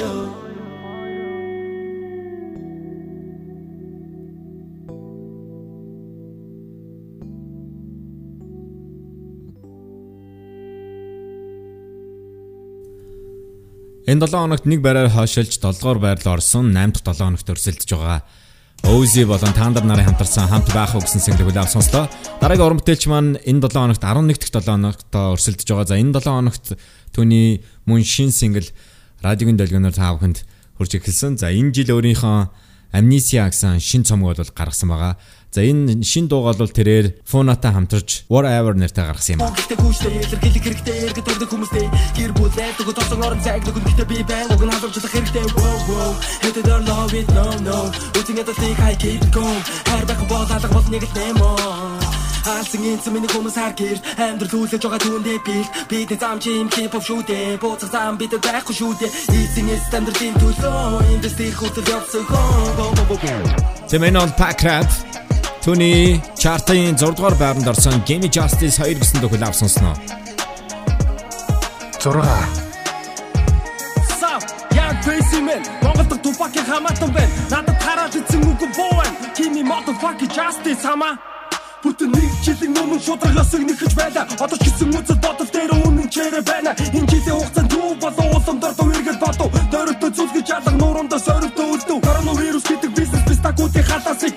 S1: Энэ 7 хоногт нэг байраар хойшилж 7 дугаар байр руу орсон 8 дахь 7 хоногт өрсөлдөж байгаа. Ози болон Тандар нарын хамтарсан хамт байх уу гэсэн single хүлээв сонслоо. Дараагийн уран бүтээлч маань энэ 7 хоногт 11 дахь 7 хоногт өрсөлдөж байгаа. За энэ 7 хоногт түүний мөн шин single радиогийн долгионоор та бүхэнд хүрч эхэлсэн. За энэ жил өөрийнхөө Amnesia гэсэн шин цомог бол гаргасан байгаа. За энэ шин дуугаа бол тэрээр Фунатай хамтарч Whatever нэртэй гаргасан юм аа.
S19: Гэр бүл найддаг тосон орон зайг нүгэн гэхдээ би байна. Уг нь халуулжлах хэрэгтэй. Wow wow. Hated or love it no no Үтэн ядал тийг хай keep going хайр байх бол алга бол нэг л нэмоо Хаалсан энэ миний хүмүүс хар гэр амьдрал үлээж байгаа түүндээ би бидний зам чи юм хип хоп шүү дээ. Бууцах зам бид байхгүй шүү дээ. Эзэн стандарт энэ төлөө тэр хөтөл явсан хөө
S1: Зэмэн ол Pack Rap Түүний чартын 6 дугаар байранд орсон Gimme Justice 2 гэсэн дуу авсан сноо.
S20: 6
S19: Сав яг бэсимен Монголд тупакийн хамаатан байна надад хараад эцэн үг боо байна Gimme motherfucking justice хамаа Бүтэн нэг жилийн өмнө шударгаас нэгэж байла. Одоо ч гэсэн үзэл бодол дээр үнэн чирэ байна. Энэ жилийн хугацаанд юу болов улам дордоо эргэж бодов. Дөрөвдөө зүлгэж алга нуурандаа сорилтөө үлдв. Коронавирус гэдэг бизнес бистагуудын халаасыг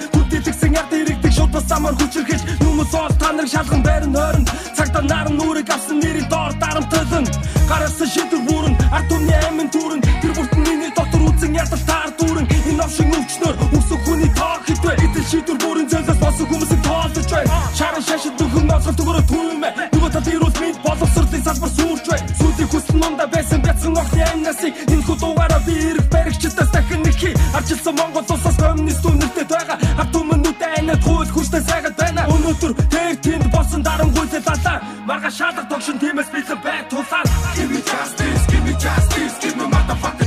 S19: иргэдэг шууд бас амар хүчрхэж нүмс ол та нарыг шалган байрн хойрон цагтаа наран нүрийг авсан нэрийн доор дарамтлан гарасан шийдвэр бүрэн ард түмний амин түрэн тэр бүртэн миний дотор үзэн ядал таар дүүрэн. Энэ овшин өвчнөр өсөх хүний тоо хитвэ. Эдэл шийдвэр бүрэн зэлээс босон хүмүүсийг тоолж бай Чаран шашид дөхөн ноцгол төгөрө түүмэ. Нөгөө тал ирүүл минь боловсролын салбар сүрч бай Сүүлийн хүсэл нунда байсан бяцхан охны амнасыг Энэ хүү дугаараа би ирэх баригчдаас дахин нэг хий Арчилсан Монгол улсаас коммунист үнэртэй байгаа. Хар түмэнүүд айнад хууль хүчтэй сайгаад байна. Өнөөдөр тэр тэнд болсон дарамгүйтэй лалаа Марга шалгах тогшин тиймээс бэлэн бай тулаар Give me justice, give me justice, give me motherfucking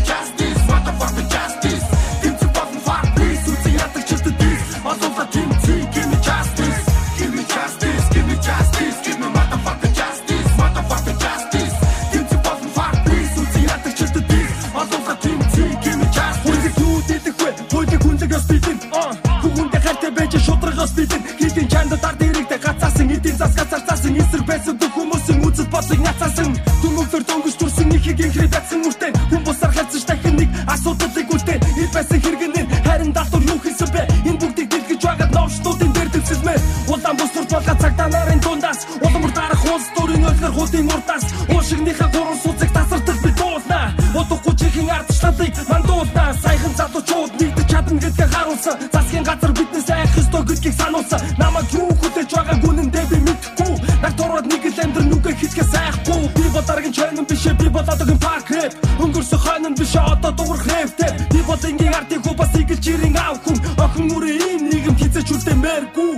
S19: хайртай байж шудрагаас бидэн Хитэн чанд дард ирэгдэ гацаасан эдийн засгаас зарцаасан эсрэг байсан бүх хүмүүсийн үзэл бодлыг няцаасан Дүмөвдөр дөнгөж турсан ихийг инхрээ бацсан үртэн газар биднээс айх ёстой гэдгийг сануулсан. Намайг юу хүлээж байгааг үнэндээ би мэдэхгүй Нар тураад нэг л амьдрын нүгэ хичгээ сайхгүй. Би бол дараагийн чойн биш би бол одоогийн парк рэп. Өнгөрсөн хойно биш одоо дуурах рэптэй Би бол ингийн ардын хүү бас игэлж ирэн аав хүн. Охин үрээ ийм нийгэм хизээч үлдэмээргүй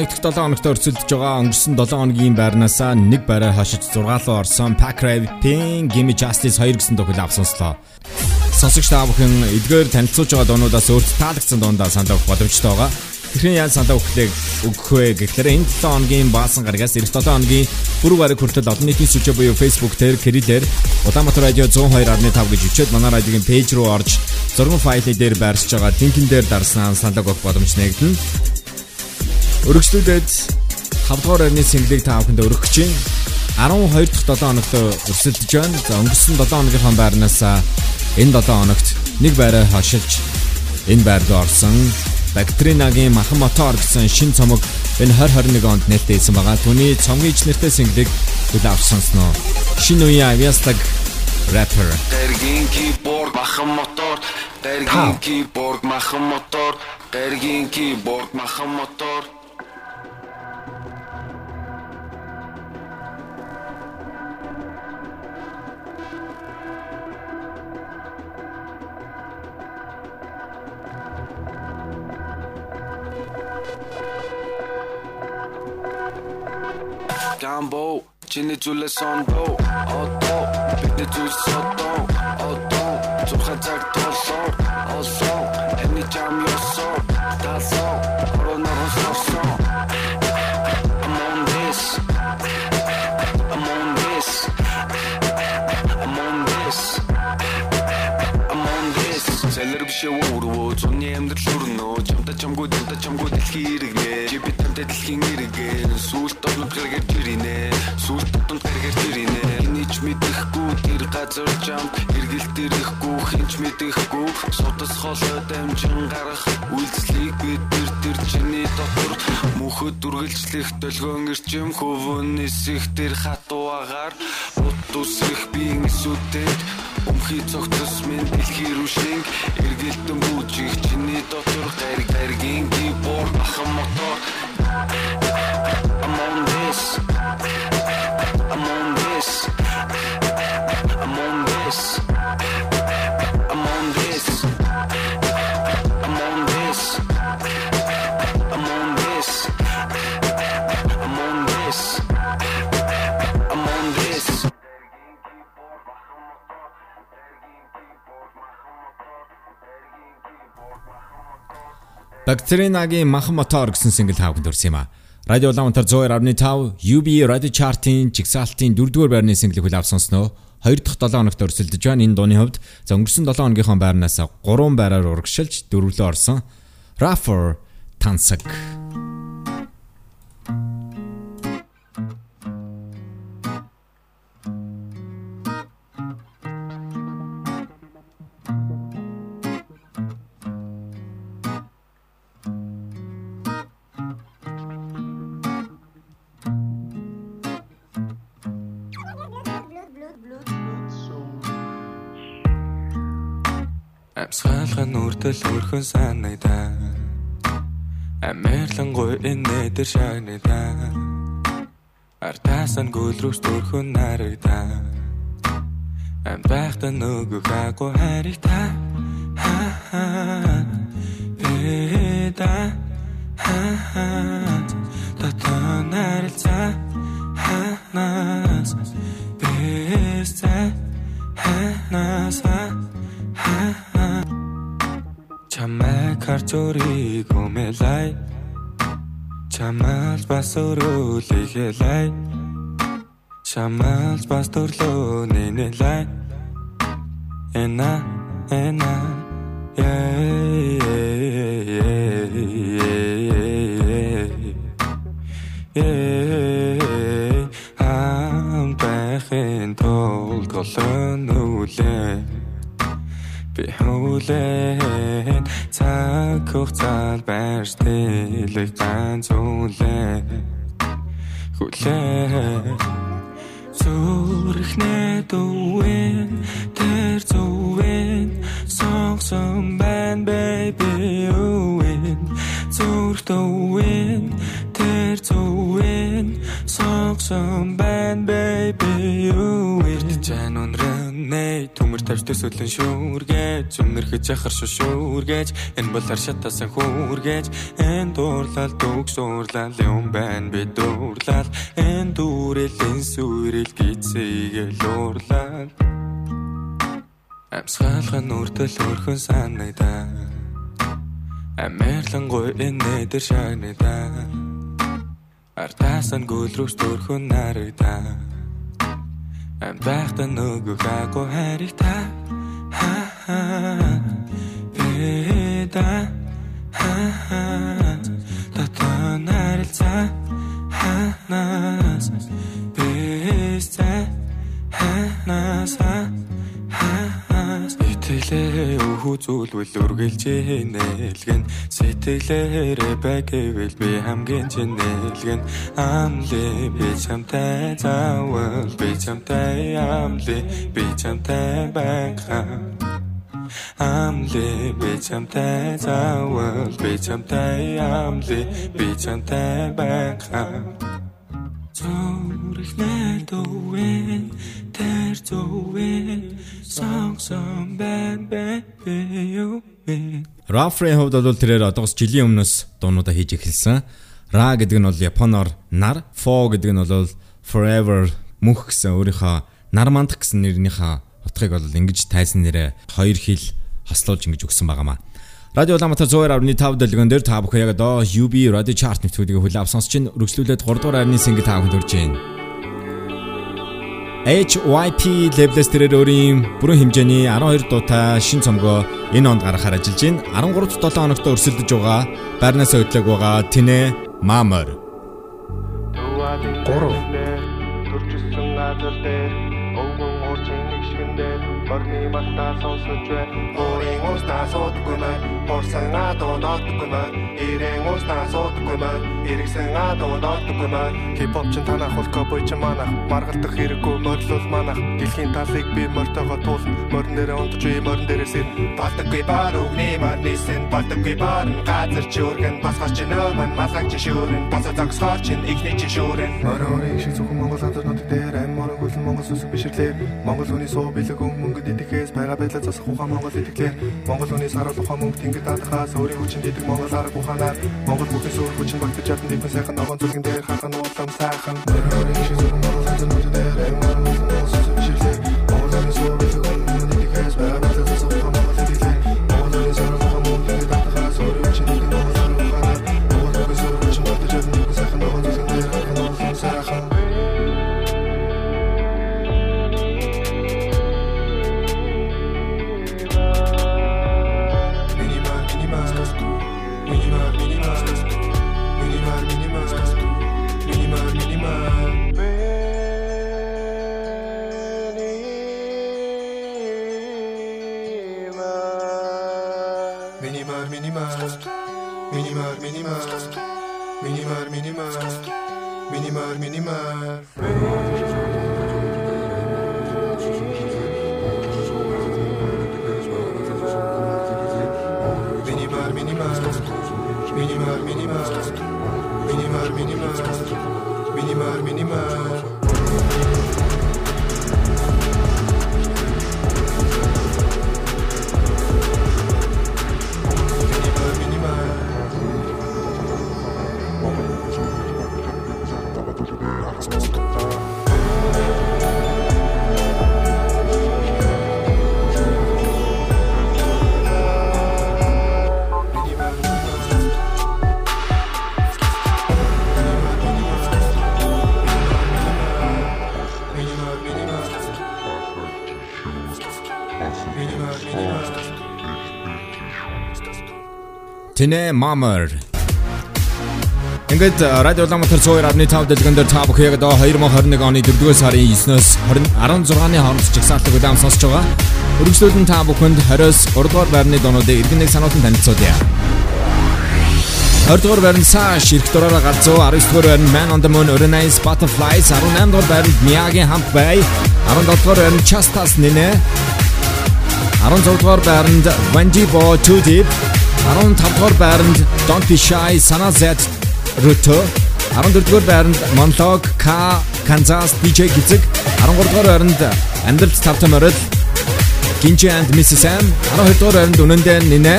S1: 11 дахь 7 хоногт өрсөлдөж байгаа өнгөрсөн 7 хоногийн байрнаасаа нэг барай хашиж 6 руу орсон Packrave-ийн Gimme Justice 2 гэсэн дохил авсанслоо. Сонсогч та бүхэн эдгээр танилцуулж байгаа дуунуудаас өөрт таалагдсан дуундаа санал өгөх боломжтой байгаа. Тэрхэн яаж санал өгөхлээ өгөх вэ гэхлээр энэ 7 хоногийн баасан гарагаас эх 7 хоногийн бүр бараг хүртэл олон нийтийн сүлжээ буюу Facebook дээр Кириллээр Улаанбаатар радио 102.5 гэж өчөөд манай радиогийн пэйж руу орж зургийн файлын дээр байршиж байгаа линкэн дээр дарснаа санал өгөх боломж нэгдэнэ. Өргөжлүүлээд 5 дугаар орны single-ийг та бүхэнд өргөх чинь 12 дахь 7 хоногт өрсөлдөж байна. За өнгөрсөн 7 хоногийнхаа байрнаас энэ 7 хоногт нэг байраа хашилж энэ байр руу орсон Бактринагийн махан мотор гэсэн шин цомог энэ 2021 онд нээлттэйсэн байгаа. Түүний цомгийн нэртэй single-ийг хүлээн авч сонсноо. Шинэ үеийн авьяастаг rapper.
S14: Дэргийн keyboard махан мотор, дэргийн keyboard махан мотор, дэргийн keyboard махан мотор. Gambo, чиний зүйлээ сондоо, одоо бидний зүйл содоо, одоо зүрхэн цаг толсоо, олсоо, эний жам ёсоо, тасоо, корона росоо. I'm on this. I'm on this. I'm on this. I'm on this. Сэлэр биш өөрөө зуны амьдрал өрнөө чамта чамгүй чамта чамгүй дэлхий иргэнэ чи би тантай дэлхийн иргэн сүлт толгод гэргэр жиринэ сүлт тутамд гэргэр жиринэ энийг мэдэхгүй тэр газар чамд эргэлт ирэхгүй хинч мэдэхгүй сутас холой дамжин гарах үйлслийг бид тэр тэр чиний дотор. Мөхөд дүргэлжлэх долгион ирчим хөвөн нисэх тэр хатуу агаар ут үсрэх биеийн сүтэд Өмхий цогтос минь дэлхий рүү шинг. Эргэлтэн бүжиг чиний дотор. Гэр гэргийн гибор ахан мотор. I'm on this. I'm on this. I'm on this
S1: Бактринагийн махан мотор гэсэн single тавханд төрсөн юм а. Радио Улаанбаатар 102.5 UB Radio Chart-ийн жигсаалтын 4-р байрны single хүлээв сонсноо. 2 дахь 7 хоногт өрсөлдөж байна. Энэ дууны хувьд за өнгөрсөн 7 хоногийнхоо байрнаас 3 байраар урагшилж дөрвөлөө орсон. Raffer Амьсгалах
S21: нь үрдэл хөрхөн санагдаа. Амьэрлангуй энэ дээр шагнагдаа. Артаас нь гүйлрүүс төрхөн нарагдаа. Ам байхдаа нөгөө хаагүй харигтаа. Ха ха. Эдаа. Ха ха. Татан арилцаа. Ханаас. Бэстэ. Ханаас. Ханаас. Чамай карцори гомелай Чамал бас өрөөлэгэлай Чамал бас төрлөө нэнэлай Эна эна yeah yeah yeah yeah yeah хам бахын толголон үлээ Би. Хүлээн цаг хугацаанд байрш тэлэг ганц үлээ Хүлээ Зүрхнээ дүүэн тэр зүвэн. Сонгсон байна baby үэн Зүрх дүүэн сонгосон байна baby юу ирдэж байна өнрөнэй төмөр тавьж төсөөлөн шүүргэж. Өмнөрхөж яхар шүшүүргэж энэ бол аршатасан хүүргэж. Энэ дуурлал дүгс уурлал юм байна би дуурлал энэ дүүрэл энэ сүрэл гизээгэл уурлал Амсгалхан үрдэл өрхөн санагдаа Амерлангой энэ дээр шагнадаа Артасан гүлрүүс төрхөн нарагдаа Ам байхта нөгөө хаагүй харигта ха ха Бэда ха ха Тата нарилца ха нас Бэста ха нас ха Сэтгэлээ өвхүү зүйлвэл үргэлжээ нээлгэн Сэтгэлээрээ байгэвэл би хамгийн чинь нээлгэн Амли би чамтай заавал би чамтай амли би чамтай байхаа Амли би чамтай заавал би чамтай амли би чамтай байхаа Зүрх найдвэн тэр зүвэн сонгсон бэн бэн юу
S1: Рафрей хувьд бол тэрээр одоос жилийн өмнөөс дуунуудаа хийж эхэлсэн. Ра гэдэг нь бол японоор нар, фо гэдэг нь бол forever мөнх гэсэн өөрийнхөө нар мандах гэсэн нэрнийхээ утгыг бол ингэж тайсан нэрээ хоёр хил хослуулж ингэж өгсөн байгаамаа. Радио Улаанбаатар 102.5 дэлгэн дээр та бүхэн яг одоо UB Radio Chart нэвтрүүлгийг хүлээв сонсч ин үргэлжлүүлээд 3 дугаар арны single та бүхэнд хүрж байна. HYP label-с тэрээр өөрийн бүрэн хэмжээний 12 дуутай шин цомгоо энэ онд гаргахаар ажиллаж байна. 13-7 хоногт өрсөлдөж байгаа байрнаас өдлөг байгаа Тинэ Мамер.
S22: 3 дээр Морны малтаа сонсож байна. Өөрийн уустаа суудаггүй маань. Урсан адуу ноотгүй маань. Ирээн уустаа суудаггүй маань. Иргсэн адуу ноотгүй маань. Хипхоп чин танах бол кобой ч манах. Маргалдах хэрэггүй морилол манах. Дэлхийн талыг би мортогоо туулна. Морн дээр унтж би морн дээрээс ир. Балтаггүй бар өгний марнисэн. Балтаггүй бар газар чүргэн. Басгаач нөөмөн малгайч шүүрэн. Босоо загсгаач ихний чи шүүрэн. Морын шиг зөвхөн Монгол газарнууд дээр ам морон гүлэн Монгол сүсэг бишрлээ. Монгол хүний суу бэлэг мөнгө мөнгөд идэхээс байгаа байдлаа засах ухаан Монгол идэхлээр Монгол хүний саруул ухаан мөнгө тэнгид даатахаас өөрийн хүчин идэг Монгол арга ухаанаар Монгол бүхэн суур хүчин багтаж чадсан дэмэн сайхан ногоон зүлгэн дээр хахан уулам сайхан өөрийн шиг зөвхөн
S1: Тинэ Мамер. Ингээд радио Улаанбаатар 102.5 дэлгэн дээр та бүхэн яг одоо 2021 оны 4-р сарын 9-ноос 16-ны хооронд чагсаалтыг удаан сонсож байгаа. Өргөжлөлн та бүхэнд 20-с 3-р байрны дуунуудыг иргэн нэг санаатан танилцуулъя. 20-р байранд Sash ирэх дураараа галзуу 19-р байранд Man on the Moon Uranus Butterflies 18-р байранд Miyagi Hump Bay 17-р байранд Chastas Nene 16-р байранд Vanjibo Too Deep 15-р байранд Don't Be Shy Sana Z Ruto. 14-р байранд Monologue K Kansas DJ Гизэг 13 дугаар байранд амьдралт тавтай морил Ginji and Mrs. Sam 12 дугаар байранд үнэндээ нинэ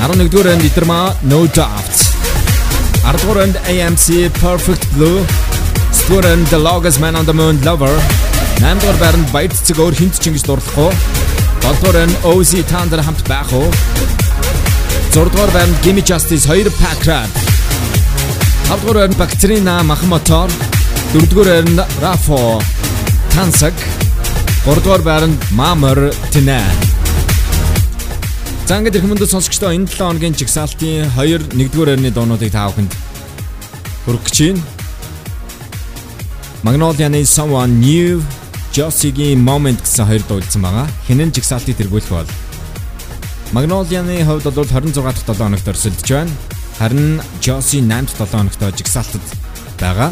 S1: 11 дугаар байранд Итерма No Doubt. 10 дугаар байранд AMC Perfect Blue. 9 дугаар байранд The Longest Man on the Moon Lover. 8 дугаар байранд Баяр цэцэг өөр хинт ч ингэж дурлахгүй. 7 дугаар байранд OZ Thunder хамт байх уу 6 дугаар байранд Gimme Justice 2 Pack Rat 5 дугаар байранд Бактерина Махмотор 4 дугаар байранд Rafo Tansag 3 дугаар байранд Mamor Tinä За ингээд их мөндөд сонсогчдоо энэ 7 хоногийн жигсаалтын 2 1-р байрны дуунуудыг та бүхэнд хүргэж чинь. Magnolia-ны Someone New, Josie-гийн Moment гэсэн хоёр дуулсан байгаа. Хинэн жигсаалтыг тэргүүлэх бол Magnolia-ны хувьд бол 26 дахь 7 хоногт өрсөлдөж байна. Харин Josie 8 дахь 7 хоногт жигсаалтад байгаа.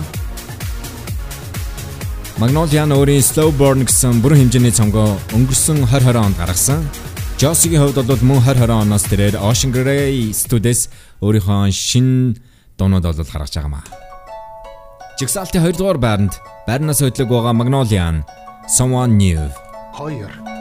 S1: Magnolia нь өөрийн Slow Burn гэсэн бүрэн хэмжээний цомгоо өнгөрсөн 2020 онд гаргасан. Josie-гийн хувьд бол мөн 2020 оноос тэрээр Ocean Grey Studios өөрийнхөө шинэ дуунууд бол гаргаж байгаа маа. Жигсаалтын 2 дугаар байранд байрнаас хөдлөг байгаа Magnolia нь Someone New
S14: 2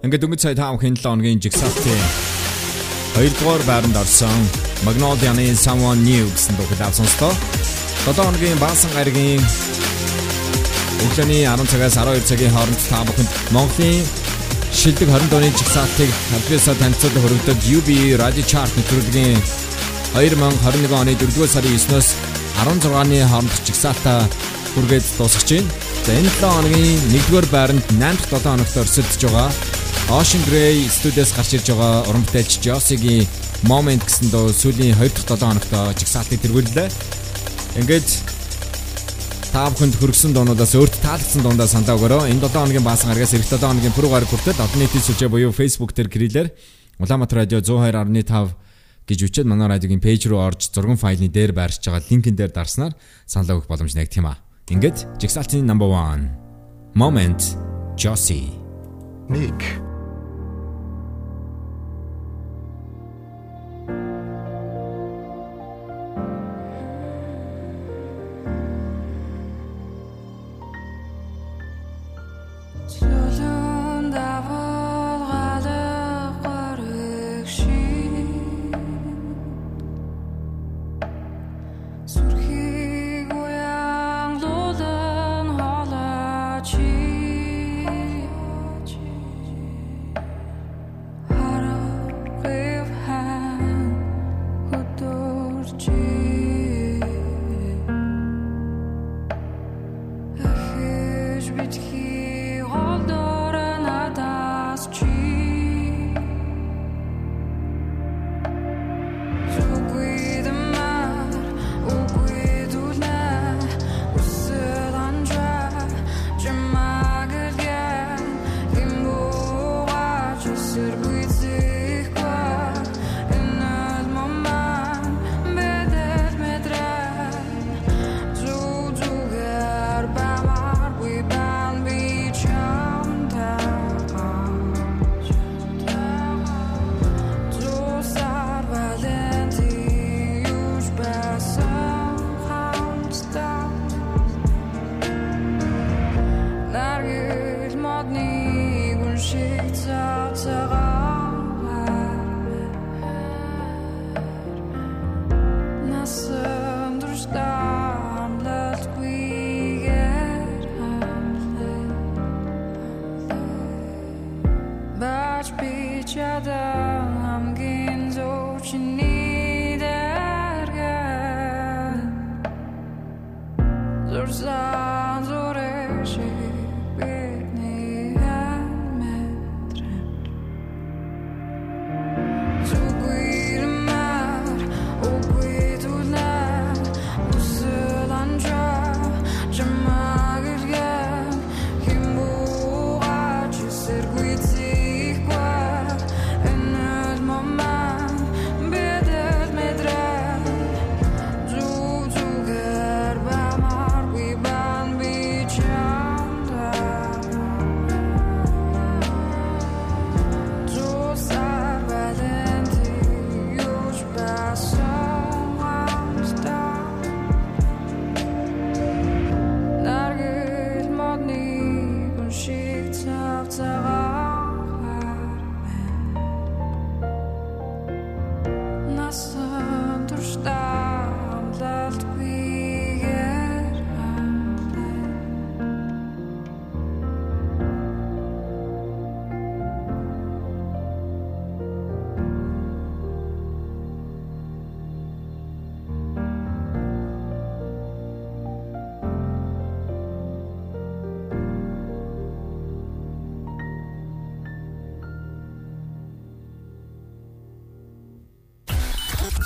S1: Ингээд өнгөц сая 5 хэн 7 хоногийн жигсаалтын 2 дугаар байранд орсон Magnolia-ны Someone New гэсэн дуу хэлээ сонслоо. 7 хоногийн баасан гаригийн өглөөний 10 цагаас 12 цагийн хооронд та бүхэнд Монголын шилдэг 20 дууны жигсаалтыг хамтраасаа танилцуулах хөрөгдөд UB Radio Chart нэвтрүүлгийн 2021 оны 4-р сарын 9-ноос 16-ны хооронд жигсаалтаа хүргээд дуусгаж байна. За энэ 7 хоногийн 1-р байранд 8 дахь 7 хоногт өрсөлдөж байгаа Ocean Grey студиэс гарч ирж байгаа уран бүтээлч Josie-гийн Moment гэсэн дөө сүүлийн 2 дахь 7 хоногт жигсаалтыг тэргүүллээ. Ингээд та бүхэнд хөргсөн дуунуудаас өөрт таалагдсан дуундаа саналаа өгөөрэй. Энэ 7 хоногийн баасан гарагаас эх 7 хоногийн пүрэв гараг хүртэл олон нийтийн сүлжээ буюу Facebook дээр гэрэлэр Улаанбаатар радио 102.5 гэж үчээд манай радиогийн пэйж рүү орж зургийн файлны дээр байршиж байгаа линкэн дээр дарснаар саналаа өгөх боломж нэгтгэх юм аа. Ингээд жигсаалтын number 1 Moment Josie
S20: Nick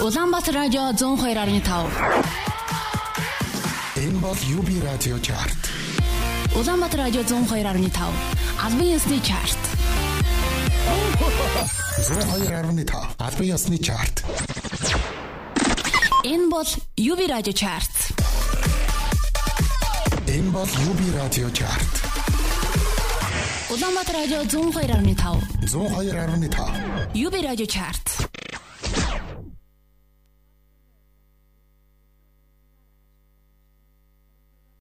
S2: Улаанбаатар радио 102.5.
S20: Энэ бол UB радио чарт.
S2: Улаанбаатар радио 102.5. Албан ёсны чарт.
S20: 102.5. Албан ёсны чарт.
S2: Энэ бол UB радио чарт.
S20: Энэ бол UB радио чарт.
S2: Улаанбаатар радио 102.5.
S20: 102.5.
S2: UB радио чарт.